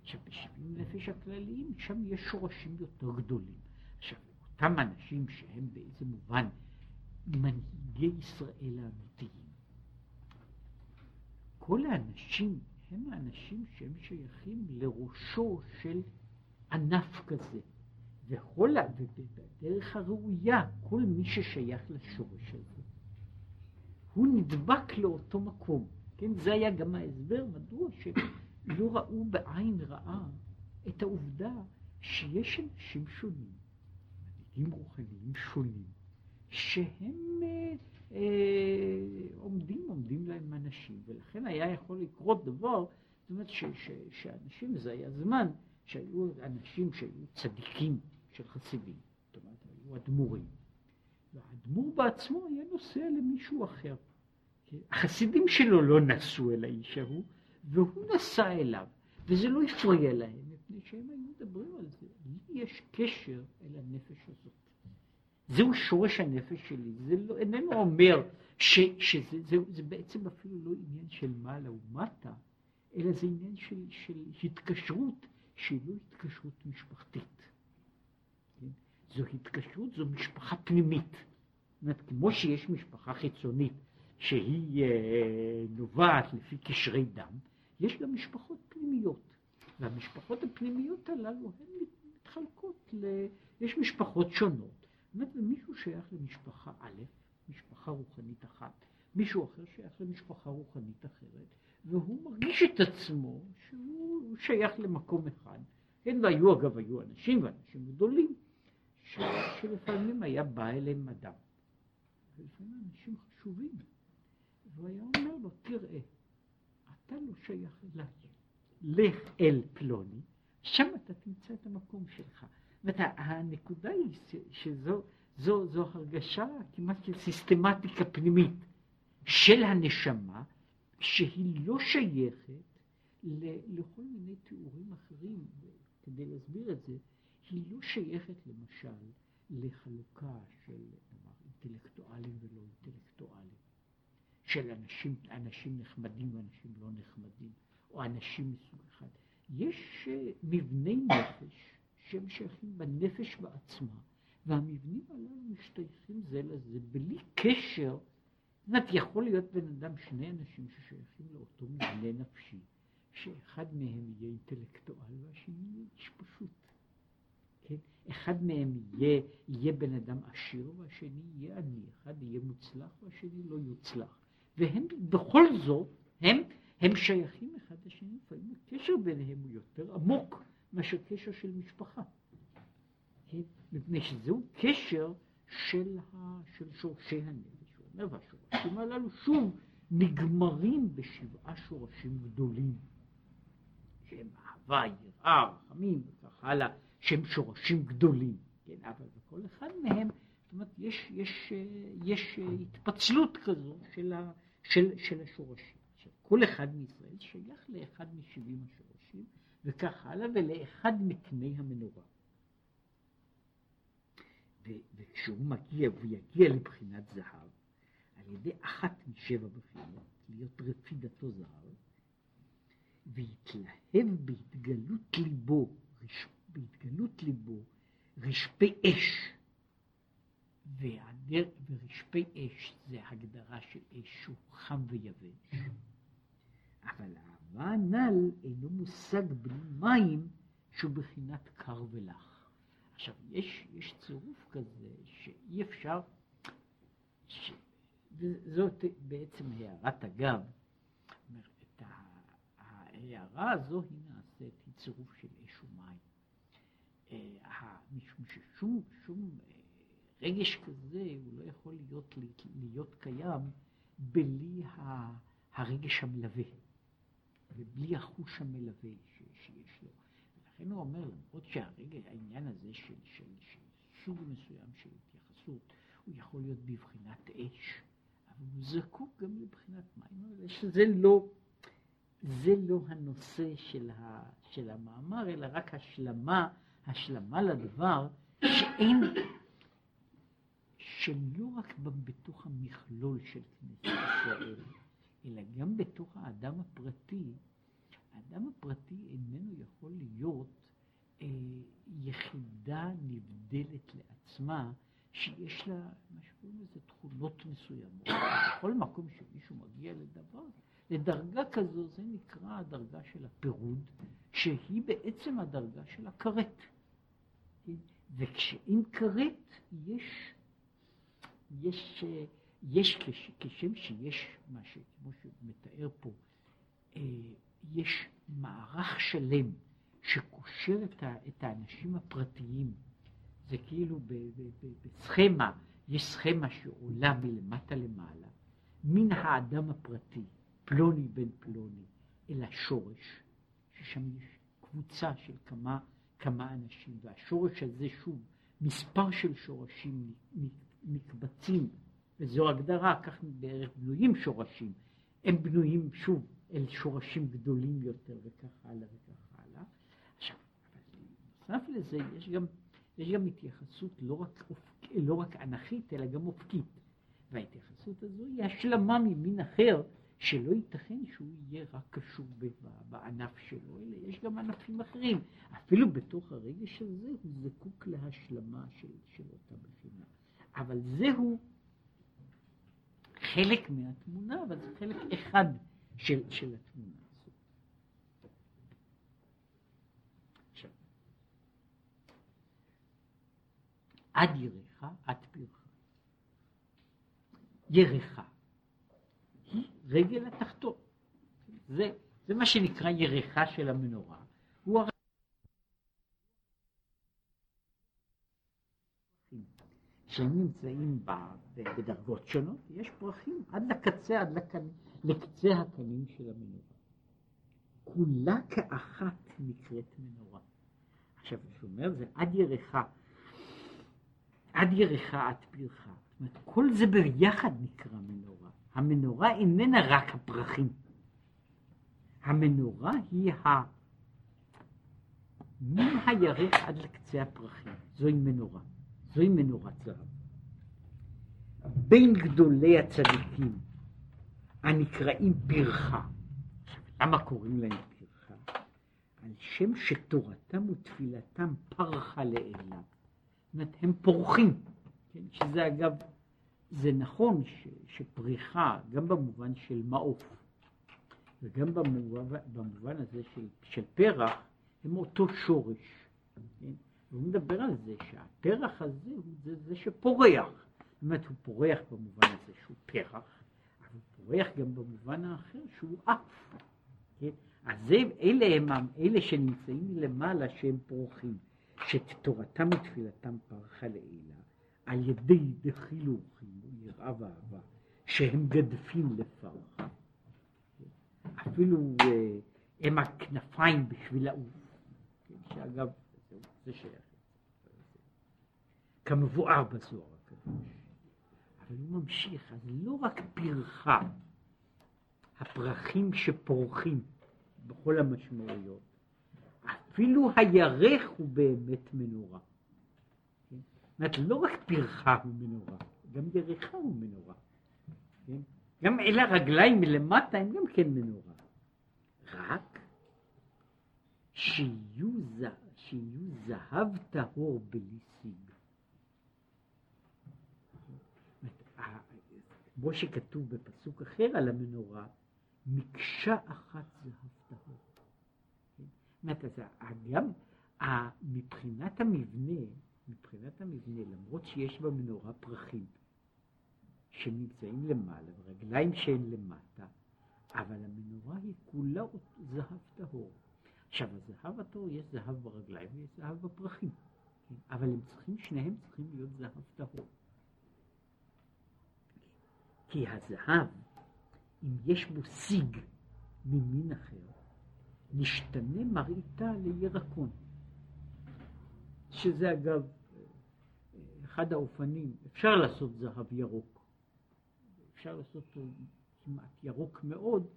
Speaker 1: עכשיו, בשבעים נפש הכלליים, שם יש שורשים יותר גדולים. עכשיו, אותם אנשים שהם באיזה מובן מנהיגי ישראל האמיתיים, כל האנשים הם האנשים שהם שייכים לראשו של ענף כזה. וכל, ובדרך הראויה, כל מי ששייך לשורש הזה, הוא נדבק לאותו מקום. כן, זה היה גם ההסבר מדוע שלא ראו בעין רעה את העובדה שיש אנשים שונים, מנהיגים רוחניים שונים, שהם אה, עומדים, עומדים להם אנשים, ולכן היה יכול לקרות דבר, זאת אומרת ש, ש, שאנשים, זה היה זמן שהיו אנשים שהיו צדיקים של חסידים, זאת אומרת, היו אדמו"רים. והאדמו"ר בעצמו היה נוסע למישהו אחר. החסידים שלו לא נסעו אל האיש ההוא, והוא נסע אליו, וזה לא הפריע להם, מפני שהם היו מדברים על זה. לי יש קשר אל הנפש הזאת. זהו שורש הנפש שלי, זה לא, איננו אומר ש, שזה זה, זה בעצם אפילו לא עניין של מעלה ומטה, אלא זה עניין של, של התקשרות שהיא לא התקשרות משפחתית. כן? זו התקשרות, זו משפחה פנימית. אומרת, כמו שיש משפחה חיצונית שהיא אה, נובעת לפי קשרי דם, יש גם משפחות פנימיות. והמשפחות הפנימיות הללו הן מתחלקות ל... יש משפחות שונות. זאת אומרת, מישהו שייך למשפחה א', משפחה רוחנית אחת, מישהו אחר שייך למשפחה רוחנית אחרת, והוא מרגיש את עצמו שהוא שייך למקום אחד. כן, והיו אגב, היו אנשים ואנשים גדולים, ש... שלפעמים היה בא אליהם אדם. ולפעמים אנשים חשובים. והוא היה אומר לו, תראה, אתה לא שייך אליי. לך אל פלוני, שם אתה תמצא את המקום שלך. הנקודה היא שזו זו, זו הרגשה כמעט של סיסטמטיקה פנימית של הנשמה, שהיא לא שייכת לכל מיני תיאורים אחרים, כדי להסביר את זה, היא לא שייכת למשל לחלוקה של נאמר, אינטלקטואלים ולא אינטלקטואלים, של אנשים, אנשים נחמדים ואנשים לא נחמדים, או אנשים מסוג אחד. יש אה, מבני נפש שהם שייכים בנפש בעצמה, והמבנים הללו משתייכים זה לזה בלי קשר. זאת אומרת, יכול להיות בן אדם, שני אנשים ששייכים לאותו מבנה נפשי, שאחד מהם יהיה אינטלקטואל והשני יהיה איש פשוט. כן? אחד מהם יהיה, יהיה בן אדם עשיר והשני יהיה עני, אחד יהיה מוצלח והשני לא יוצלח. והם בכל זאת, הם, הם שייכים אחד לשני, לפעמים הקשר ביניהם הוא יותר עמוק מאשר קשר של משפחה. מפני שזהו קשר של, ה, של שורשי הנפש. הוא אומר, והשורשים הללו שוב נגמרים בשבעה שורשים גדולים, שהם אהבה, יראה, רחמים וכך הלאה, שהם שורשים גדולים, כן? אבל בכל אחד מהם, זאת אומרת, יש, יש, יש התפצלות כזו של, ה, של, של השורשים. כל אחד מישראל שייך לאחד משבעים השורשים, וכך הלאה, ולאחד מקני המנורה. וכשהוא מגיע, והוא יגיע לבחינת זהב, על ידי אחת משבע בחינות, להיות רפידתו זהב, ויתלהב בהתגלות ליבו, בהתגלות ליבו, רשפי אש. והדר, ורשפי אש זה הגדרה של אש שהוא חם ויבש. אבל האהבה הנ"ל אינו מושג בלי מים שהוא בחינת קר ולח. עכשיו, יש, יש צירוף כזה שאי אפשר, ש... וזאת בעצם הערת אגב, את ההערה הזו היא נעשית, היא צירוף של אש ומים. אה, משום ששום שום אה, רגש כזה הוא לא יכול להיות, להיות קיים בלי הרגש המלווה ובלי החוש המלווה שיש לו. לכן הוא אומר, למרות שהרגע העניין הזה של, של, של סוג מסוים של התייחסות, הוא יכול להיות בבחינת אש, אבל הוא זקוק גם לבחינת מים, שזה לא, זה לא הנושא של, ה, של המאמר, אלא רק השלמה, השלמה לדבר, שאין, שלא רק בתוך המכלול של כנסת ישראל, אלא גם בתוך האדם הפרטי, האדם הפרטי איננו יכול להיות אה, יחידה נבדלת לעצמה, שיש לה, מה שקוראים לזה, תכונות מסוימות. בכל מקום שמישהו מגיע לדבר, לדרגה כזו, זה נקרא הדרגה של הפירוד, שהיא בעצם הדרגה של הכרת. וכשאין כרת, יש, יש, יש כשם שיש מה שכמו שמתאר פה, אה, יש מערך שלם שקושר את, ה, את האנשים הפרטיים. זה כאילו בסכמה, יש סכמה שעולה מלמטה למעלה, מן האדם הפרטי, פלוני בן פלוני, אל השורש, ששם יש קבוצה של כמה, כמה אנשים, והשורש הזה שוב מספר של שורשים נקבצים, וזו הגדרה, כך בערך בנויים שורשים, הם בנויים שוב אל שורשים גדולים יותר וכך הלאה וכך הלאה. עכשיו, נוסף לזה יש גם, יש גם התייחסות לא רק, אופק, לא רק אנכית אלא גם אופקית, וההתייחסות הזו היא השלמה ממין אחר שלא ייתכן שהוא יהיה רק קשור בענף שלו, אלא יש גם ענפים אחרים. אפילו בתוך הרגש הזה הוא זקוק להשלמה של, של אותה בחינה. אבל זהו חלק מהתמונה, אבל זה חלק אחד של, של התמונה הזאת. עד ירחה, עד פרחה. ירחה היא רגל התחתון. זה, זה מה שנקרא ירחה של המנורה. הוא הר... שהם נמצאים בדרגות שונות, יש פרחים עד לקצה, עד לקנ... לקצה הקנים של המנורה. כולה כאחת נקראת מנורה. עכשיו, הוא אומר, זה עד ירחה, עד ירחה עד פרחה. זאת אומרת, כל זה ביחד נקרא מנורה. המנורה איננה רק הפרחים. המנורה היא ה... מן הירך עד לקצה הפרחים. זוהי מנורה. זוהי מנורת זהב. בין גדולי הצדיקים הנקראים פרחה. למה קוראים להם פרחה? על שם שתורתם ותפילתם פרחה לעילה. זאת הם פורחים, כן? שזה אגב זה נכון ש, שפריחה, גם במובן של מעוף, וגם במובן, במובן הזה של, של פרח, הם אותו שורש. כן? והוא מדבר על זה שהפרח הזה הוא זה, זה שפורח. אומרת, הוא פורח במובן הזה שהוא פרח, אבל הוא פורח גם במובן האחר שהוא עף. כן? אז זה, אלה הם אלה שנמצאים למעלה שהם פורחים, שתורתם ותפילתם פרחה לעילה, על ידי דחילוכים יראה ואהבה, שהם גדפים לפרחה. אפילו אה, הם הכנפיים בשביל העוף, כן, שאגב, זה שייך. כמבואר בזוהר הקדוש. אבל הוא ממשיך, אז לא רק פרחה, הפרחים שפורחים בכל המשמעויות, אפילו הירך הוא באמת מנורה. כן? זאת לא רק פרחה הוא מנורה, גם ירחה הוא מנורה. כן? גם אל הרגליים מלמטה הם גם כן מנורה. רק. שיהיו זהב טהור בלי סיג. כמו שכתוב בפסוק אחר על המנורה, מקשה אחת זהב טהור. כן? זאת אומרת, מבחינת המבנה, מבחינת המבנה, למרות שיש במנורה פרחים, שנמצאים למעלה, ורגליים שהן למטה, אבל המנורה היא כולה זהב טהור. עכשיו, הזהב הטהור, יש זהב ברגליים ויש זהב בפרחים, כן? אבל הם צריכים, שניהם צריכים להיות זהב טהור. כי הזהב, אם יש בו סיג ממין אחר, משתנה מראיתה לירקון. שזה אגב אחד האופנים, אפשר לעשות זהב ירוק, אפשר לעשות אותו כמעט ירוק מאוד,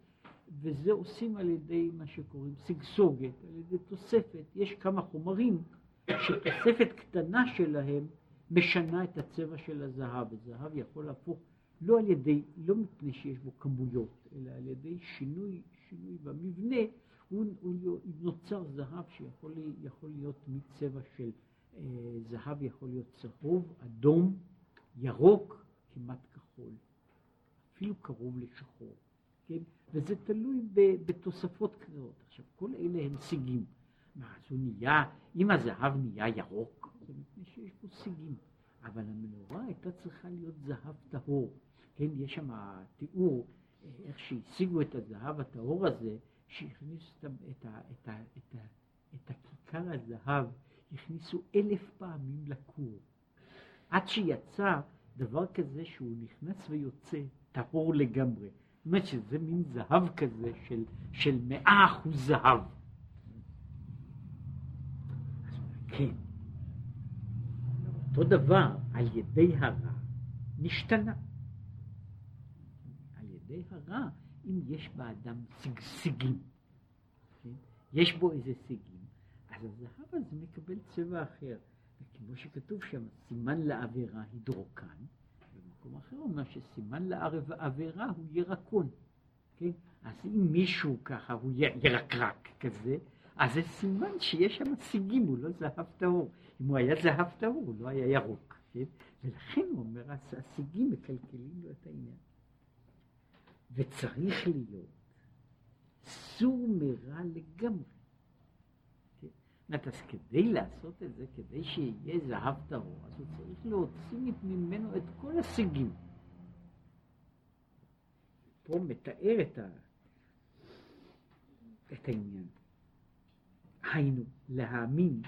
Speaker 1: וזה עושים על ידי מה שקוראים שגסוגת, על ידי תוספת. יש כמה חומרים שתוספת קטנה שלהם משנה את הצבע של הזהב, וזהב יכול להפוך לא על ידי, לא מפני שיש בו כמויות, אלא על ידי שינוי, שינוי במבנה, הוא, הוא נוצר זהב שיכול להיות מצבע של אה, זהב יכול להיות צהוב, אדום, ירוק, כמעט כחול. אפילו קרוב לשחור, כן? וזה תלוי בתוספות קריאות. עכשיו, כל אלה הם סיגים. מה, אז הוא נהיה, אם הזהב נהיה ירוק, זה מפני שיש פה סיגים. אבל המנורה הייתה צריכה להיות זהב טהור. כן, יש שם תיאור, איך שהשיגו את הזהב הטהור הזה, שהכניסו את, את, את, את, את הכיכר הזהב, הכניסו אלף פעמים לכור. עד שיצא דבר כזה שהוא נכנס ויוצא טהור לגמרי. זאת אומרת שזה מין זהב כזה של, של מאה אחוז זהב. כן. אותו דבר, על ידי הרע, נשתנה. ידי הרע, אם יש באדם שגשגים, כן? יש בו איזה סיגים, אז הזהב הזה מקבל צבע אחר. וכמו שכתוב שם, סימן לעבירה הידרוקן, במקום אחר אומר שסימן לעבירה הוא ירקון. כן? אז אם מישהו ככה הוא ירקרק כזה, אז זה סימן שיש שם סיגים, הוא לא זהב טהור. אם הוא היה זהב טהור, הוא לא היה ירוק. כן? ולכן הוא אומר, הסיגים מקלקלים לו את העניין. וצריך להיות סור מרע לגמרי. אומרת, אז כדי לעשות את זה, כדי שיהיה זהב טהור, אז הוא צריך להוציא ממנו את כל השיגים. פה מתאר את, ה... את העניין. היינו, להאמין,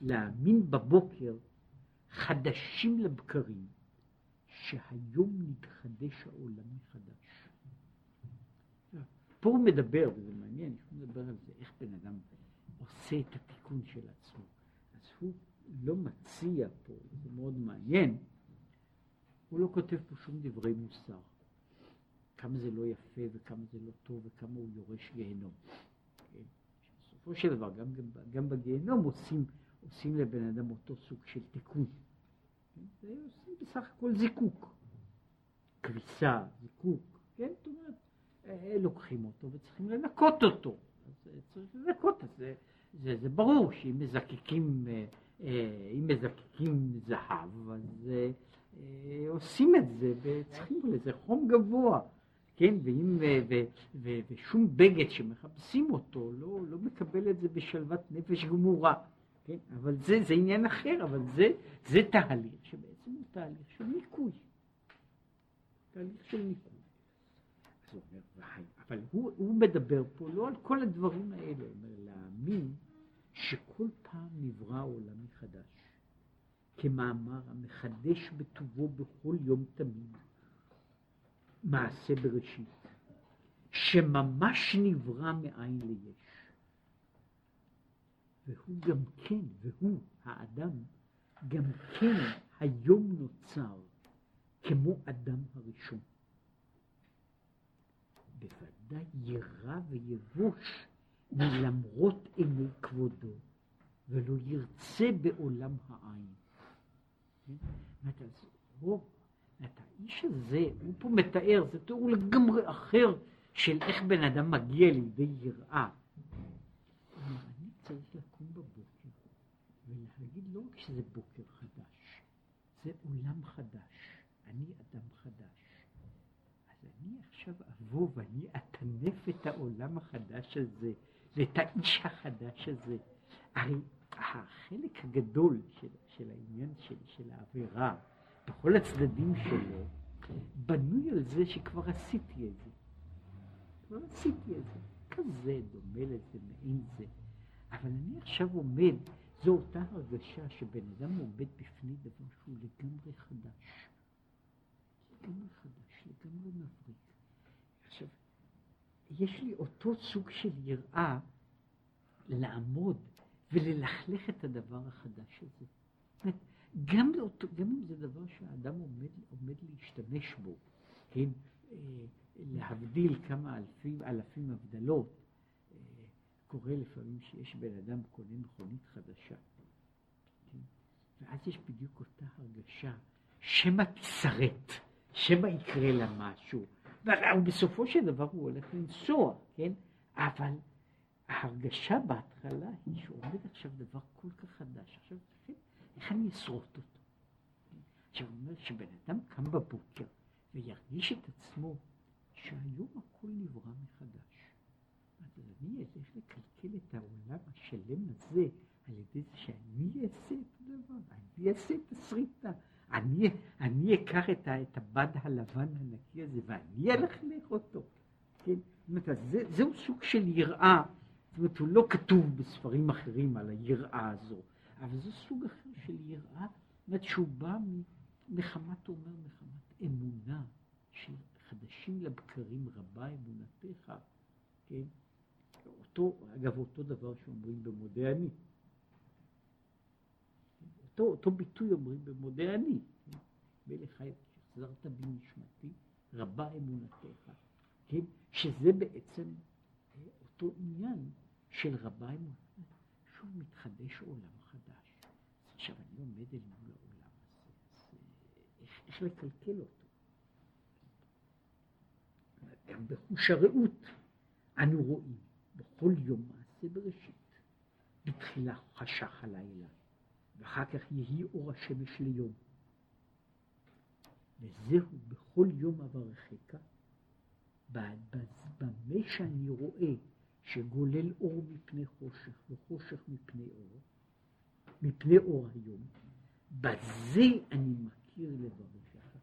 Speaker 1: להאמין בבוקר חדשים לבקרים, שהיום נתחדש העולם מחדש. פה הוא מדבר, וזה מעניין, הוא מדבר על זה, איך בן אדם עושה את התיקון של עצמו. אז הוא לא מציע פה, זה מאוד מעניין, הוא לא כותב פה שום דברי מוסר. כמה זה לא יפה וכמה זה לא טוב וכמה הוא יורש גיהנום. כן? בסופו של דבר, גם, גם, גם בגיהנום עושים, עושים לבן אדם אותו סוג של תיקון. כן? עושים בסך הכל זיקוק. כביסה, זיקוק, כן? זאת אומרת, לוקחים אותו וצריכים לנקות אותו. אז אה, צריך לנקות את זה. זה, זה ברור שאם מזקקים, אה, אה, מזקקים זהב, אז עושים את זה, וצריכים לזה חום גבוה, כן, ואם, ו, ו, ושום בגד שמחפשים אותו לא, לא מקבל את זה בשלוות נפש גמורה, כן, אבל זה, זה עניין אחר, אבל זה, זה תהליך שבעצם הוא תהליך של ניקוי, תהליך של ניקוי. אז אומר, אבל הוא, הוא מדבר פה לא על כל הדברים האלה, אומר להאמין שכל פעם נברא עולם מחדש, כמאמר המחדש בטובו בכל יום תמיד, מעשה בראשית, שממש נברא מאין ליש. והוא גם כן, והוא, האדם, גם כן היום נוצר כמו אדם הראשון. בוודאי יירא ויבוש מלמרות עיני כבודו, ולא ירצה בעולם העין. הוא, האיש הזה, הוא פה מתאר, זה תיאור לגמרי אחר של איך בן אדם מגיע לידי יראה. אני צריך לקום בבוקר ולהגיד לא רק שזה בוקר חדש, זה עולם חדש, אני אדם חדש. עכשיו אבוא ואני אטנף את העולם החדש הזה ואת האיש החדש הזה. הרי החלק הגדול של, של העניין של, של העבירה, בכל הצדדים שלו, בנוי על זה שכבר עשיתי את זה. כבר עשיתי את זה. כזה דומה לזה, מעין זה. אבל אני עכשיו עומד, זו אותה הרגשה שבן אדם עומד בפני דבר שהוא לגמרי חדש. לגמרי חדש, לגמרי מבריק. עכשיו, יש לי אותו סוג של יראה לעמוד וללכלך את הדבר החדש הזה. גם, לאותו, גם אם זה דבר שהאדם עומד, עומד להשתמש בו, כן, אה, להבדיל כמה אלפים, אלפים הבדלות, אה, קורה לפעמים שיש בן אדם קונה מכונית חדשה, כן, ואז יש בדיוק אותה הרגשה, שמא תשרט, שמא יקרה לה משהו, ובסופו של דבר הוא הולך לנסוע, כן? אבל ההרגשה בהתחלה היא שעומד עכשיו דבר כל כך חדש, עכשיו איך אני אשרוט אותו? עכשיו הוא אומר שבן אדם קם בבוקר וירגיש את עצמו שהיום הכל נברא מחדש. אז אני אלך לקלקל את העולם השלם הזה על ידי זה שאני אעשה את הדבר, אני אעשה את הסריטה, אני, אני אקח את, את הבד הלבן הנקי הזה ואני אלכלך אותו. כן? זאת אומרת, זה, זהו סוג של יראה, זאת אומרת, הוא לא כתוב בספרים אחרים על היראה הזו, אבל זה סוג אחר של יראה, זאת אומרת שהוא בא מחמת, אומר, מחמת אמונה, של חדשים לבקרים רבה אמונתך, כן? אותו, אגב, אותו דבר שאומרים במודה אני. אותו, אותו ביטוי אומרים במודה אני? מלך חי, שהחזרת בי נשמתי, רבה אמונתך, כן? שזה בעצם אה, אותו עניין של רבה אמונתך, שוב מתחדש עולם חדש. עכשיו אני עומד אל מול העולם הזה, אז אה, איך, איך לקלקל אותו? גם בחוש הרעות אנו רואים בכל יום מעשה בראשית. בתחילה חשך הלילה, ואחר כך יהי אור השמש ליום. וזהו בכל יום אברכך, במה שאני רואה שגולל אור מפני חושך וחושך מפני אור, מפני אור היום, בזה אני מכיר לברכך.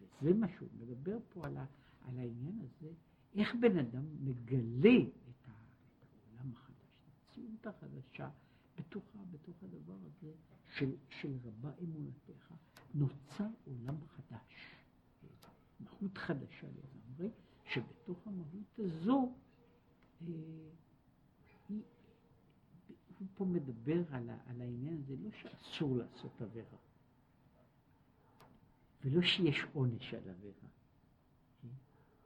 Speaker 1: וזה מה שהוא מדבר פה על, ה, על העניין הזה, איך בן אדם מגלה את, ה, את העולם המציאות החדשה, בתוכה, בתוך הדבר הזה של, של רבה אמונתך, נוצר עולם חדש, מהות חדשה לגמרי, שבתוך המהות הזו, אה, היא, הוא פה מדבר על, על העניין הזה, לא שאסור לעשות עבירה, ולא שיש עונש על עבירה,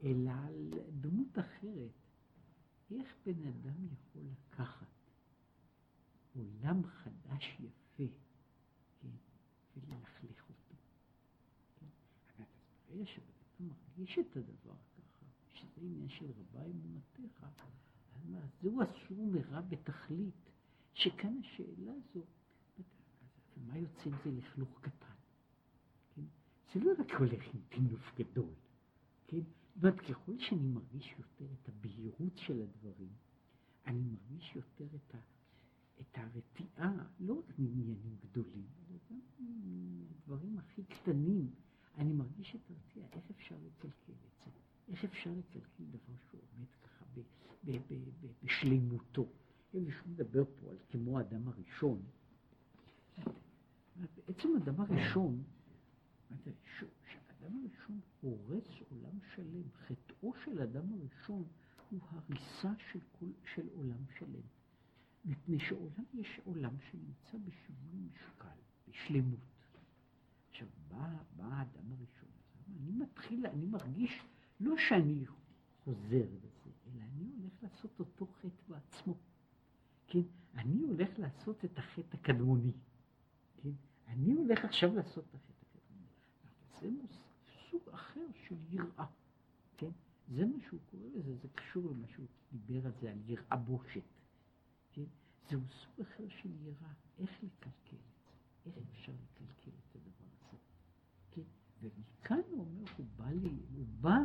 Speaker 1: אלא על דמות אחרת. איך בן אדם יכול לקחת עולם חדש יפה, כן, וללכלך אותו? כן? אבל ברגע שבן מרגיש את הדבר ככה, שזה עניין של רבה אמונתך, אז מה, זהו אסור מרע בתכלית, שכאן השאלה הזו, ומה יוצא אם זה לכלוך קטן? כן? זה לא רק הולך עם טינוף גדול, כן? זאת ככל שאני מרגיש יותר את הבהירות של הדברים, אני מרגיש יותר את, ה, את הרתיעה, לא רק מעניינים גדולים, אלא גם מדברים הכי קטנים. אני מרגיש את הרתיעה, איך אפשר לקלקל את זה? איך אפשר לקלקל דבר שהוא עומד ככה ב, ב, ב, ב, בשלימותו? שום מדבר פה על כמו האדם הראשון. בעצם האדם הראשון, האדם הראשון הורס עולם שלם. חטאו של אדם הראשון הוא הריסה של, כל, של עולם שלם. מפני שעולם יש עולם שנמצא בשיווי משקל, בשלמות. עכשיו, בא, בא האדם הראשון, אני מתחיל, אני מרגיש, לא שאני חוזר לזה, אלא אני הולך לעשות אותו חטא בעצמו. כן? אני הולך לעשות את החטא הקדמוני. כן? אני הולך עכשיו לעשות את החטא הקדמוני. זה. סוג אחר של יראה, כן? זה מה שהוא קורא לזה, זה קשור למה שהוא דיבר על זה, על יראה בושת, כן? זהו סוג אחר של יראה, איך לקלקל את זה, איך אפשר לקלקל את הדבר הזה, כן? ומכאן הוא אומר, הוא בא לי, הוא בא,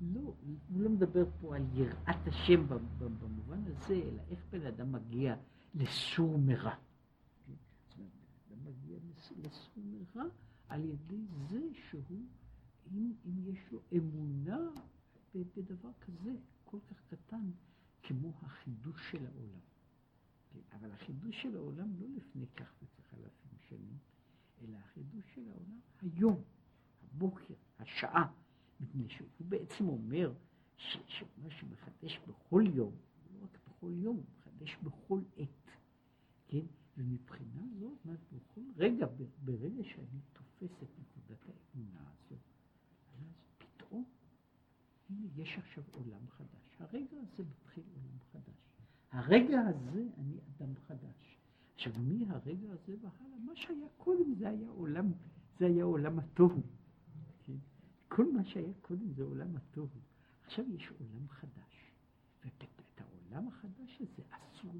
Speaker 1: לא, הוא לא מדבר פה על יראת השם במובן הזה, אלא איך בן אדם מגיע לסור מרע. כן? מגיע לסור מרע על ידי זה שהוא אם, אם יש לו אמונה בדבר כזה, כל כך קטן, כמו החידוש של העולם. כן, אבל החידוש של העולם לא לפני כך וכך אלפים שנים, אלא החידוש של העולם היום, הבוקר, השעה, מפני שהוא בעצם אומר שמה שמחדש בכל יום, לא רק בכל יום, הוא מחדש בכל עת, כן? ומבחינה זאת, בכל רגע, ברגע שאני תופס את נקודת האמונה הזאת, הנה, יש עכשיו עולם חדש. הרגע הזה מתחיל עולם חדש. הרגע הזה אני אדם חדש. עכשיו, מהרגע הזה והלאה, מה שהיה קודם זה היה עולם, זה היה עולם התוהו. כן? כל מה שהיה קודם זה עולם התוהו. עכשיו יש עולם חדש. ואת העולם החדש הזה אסור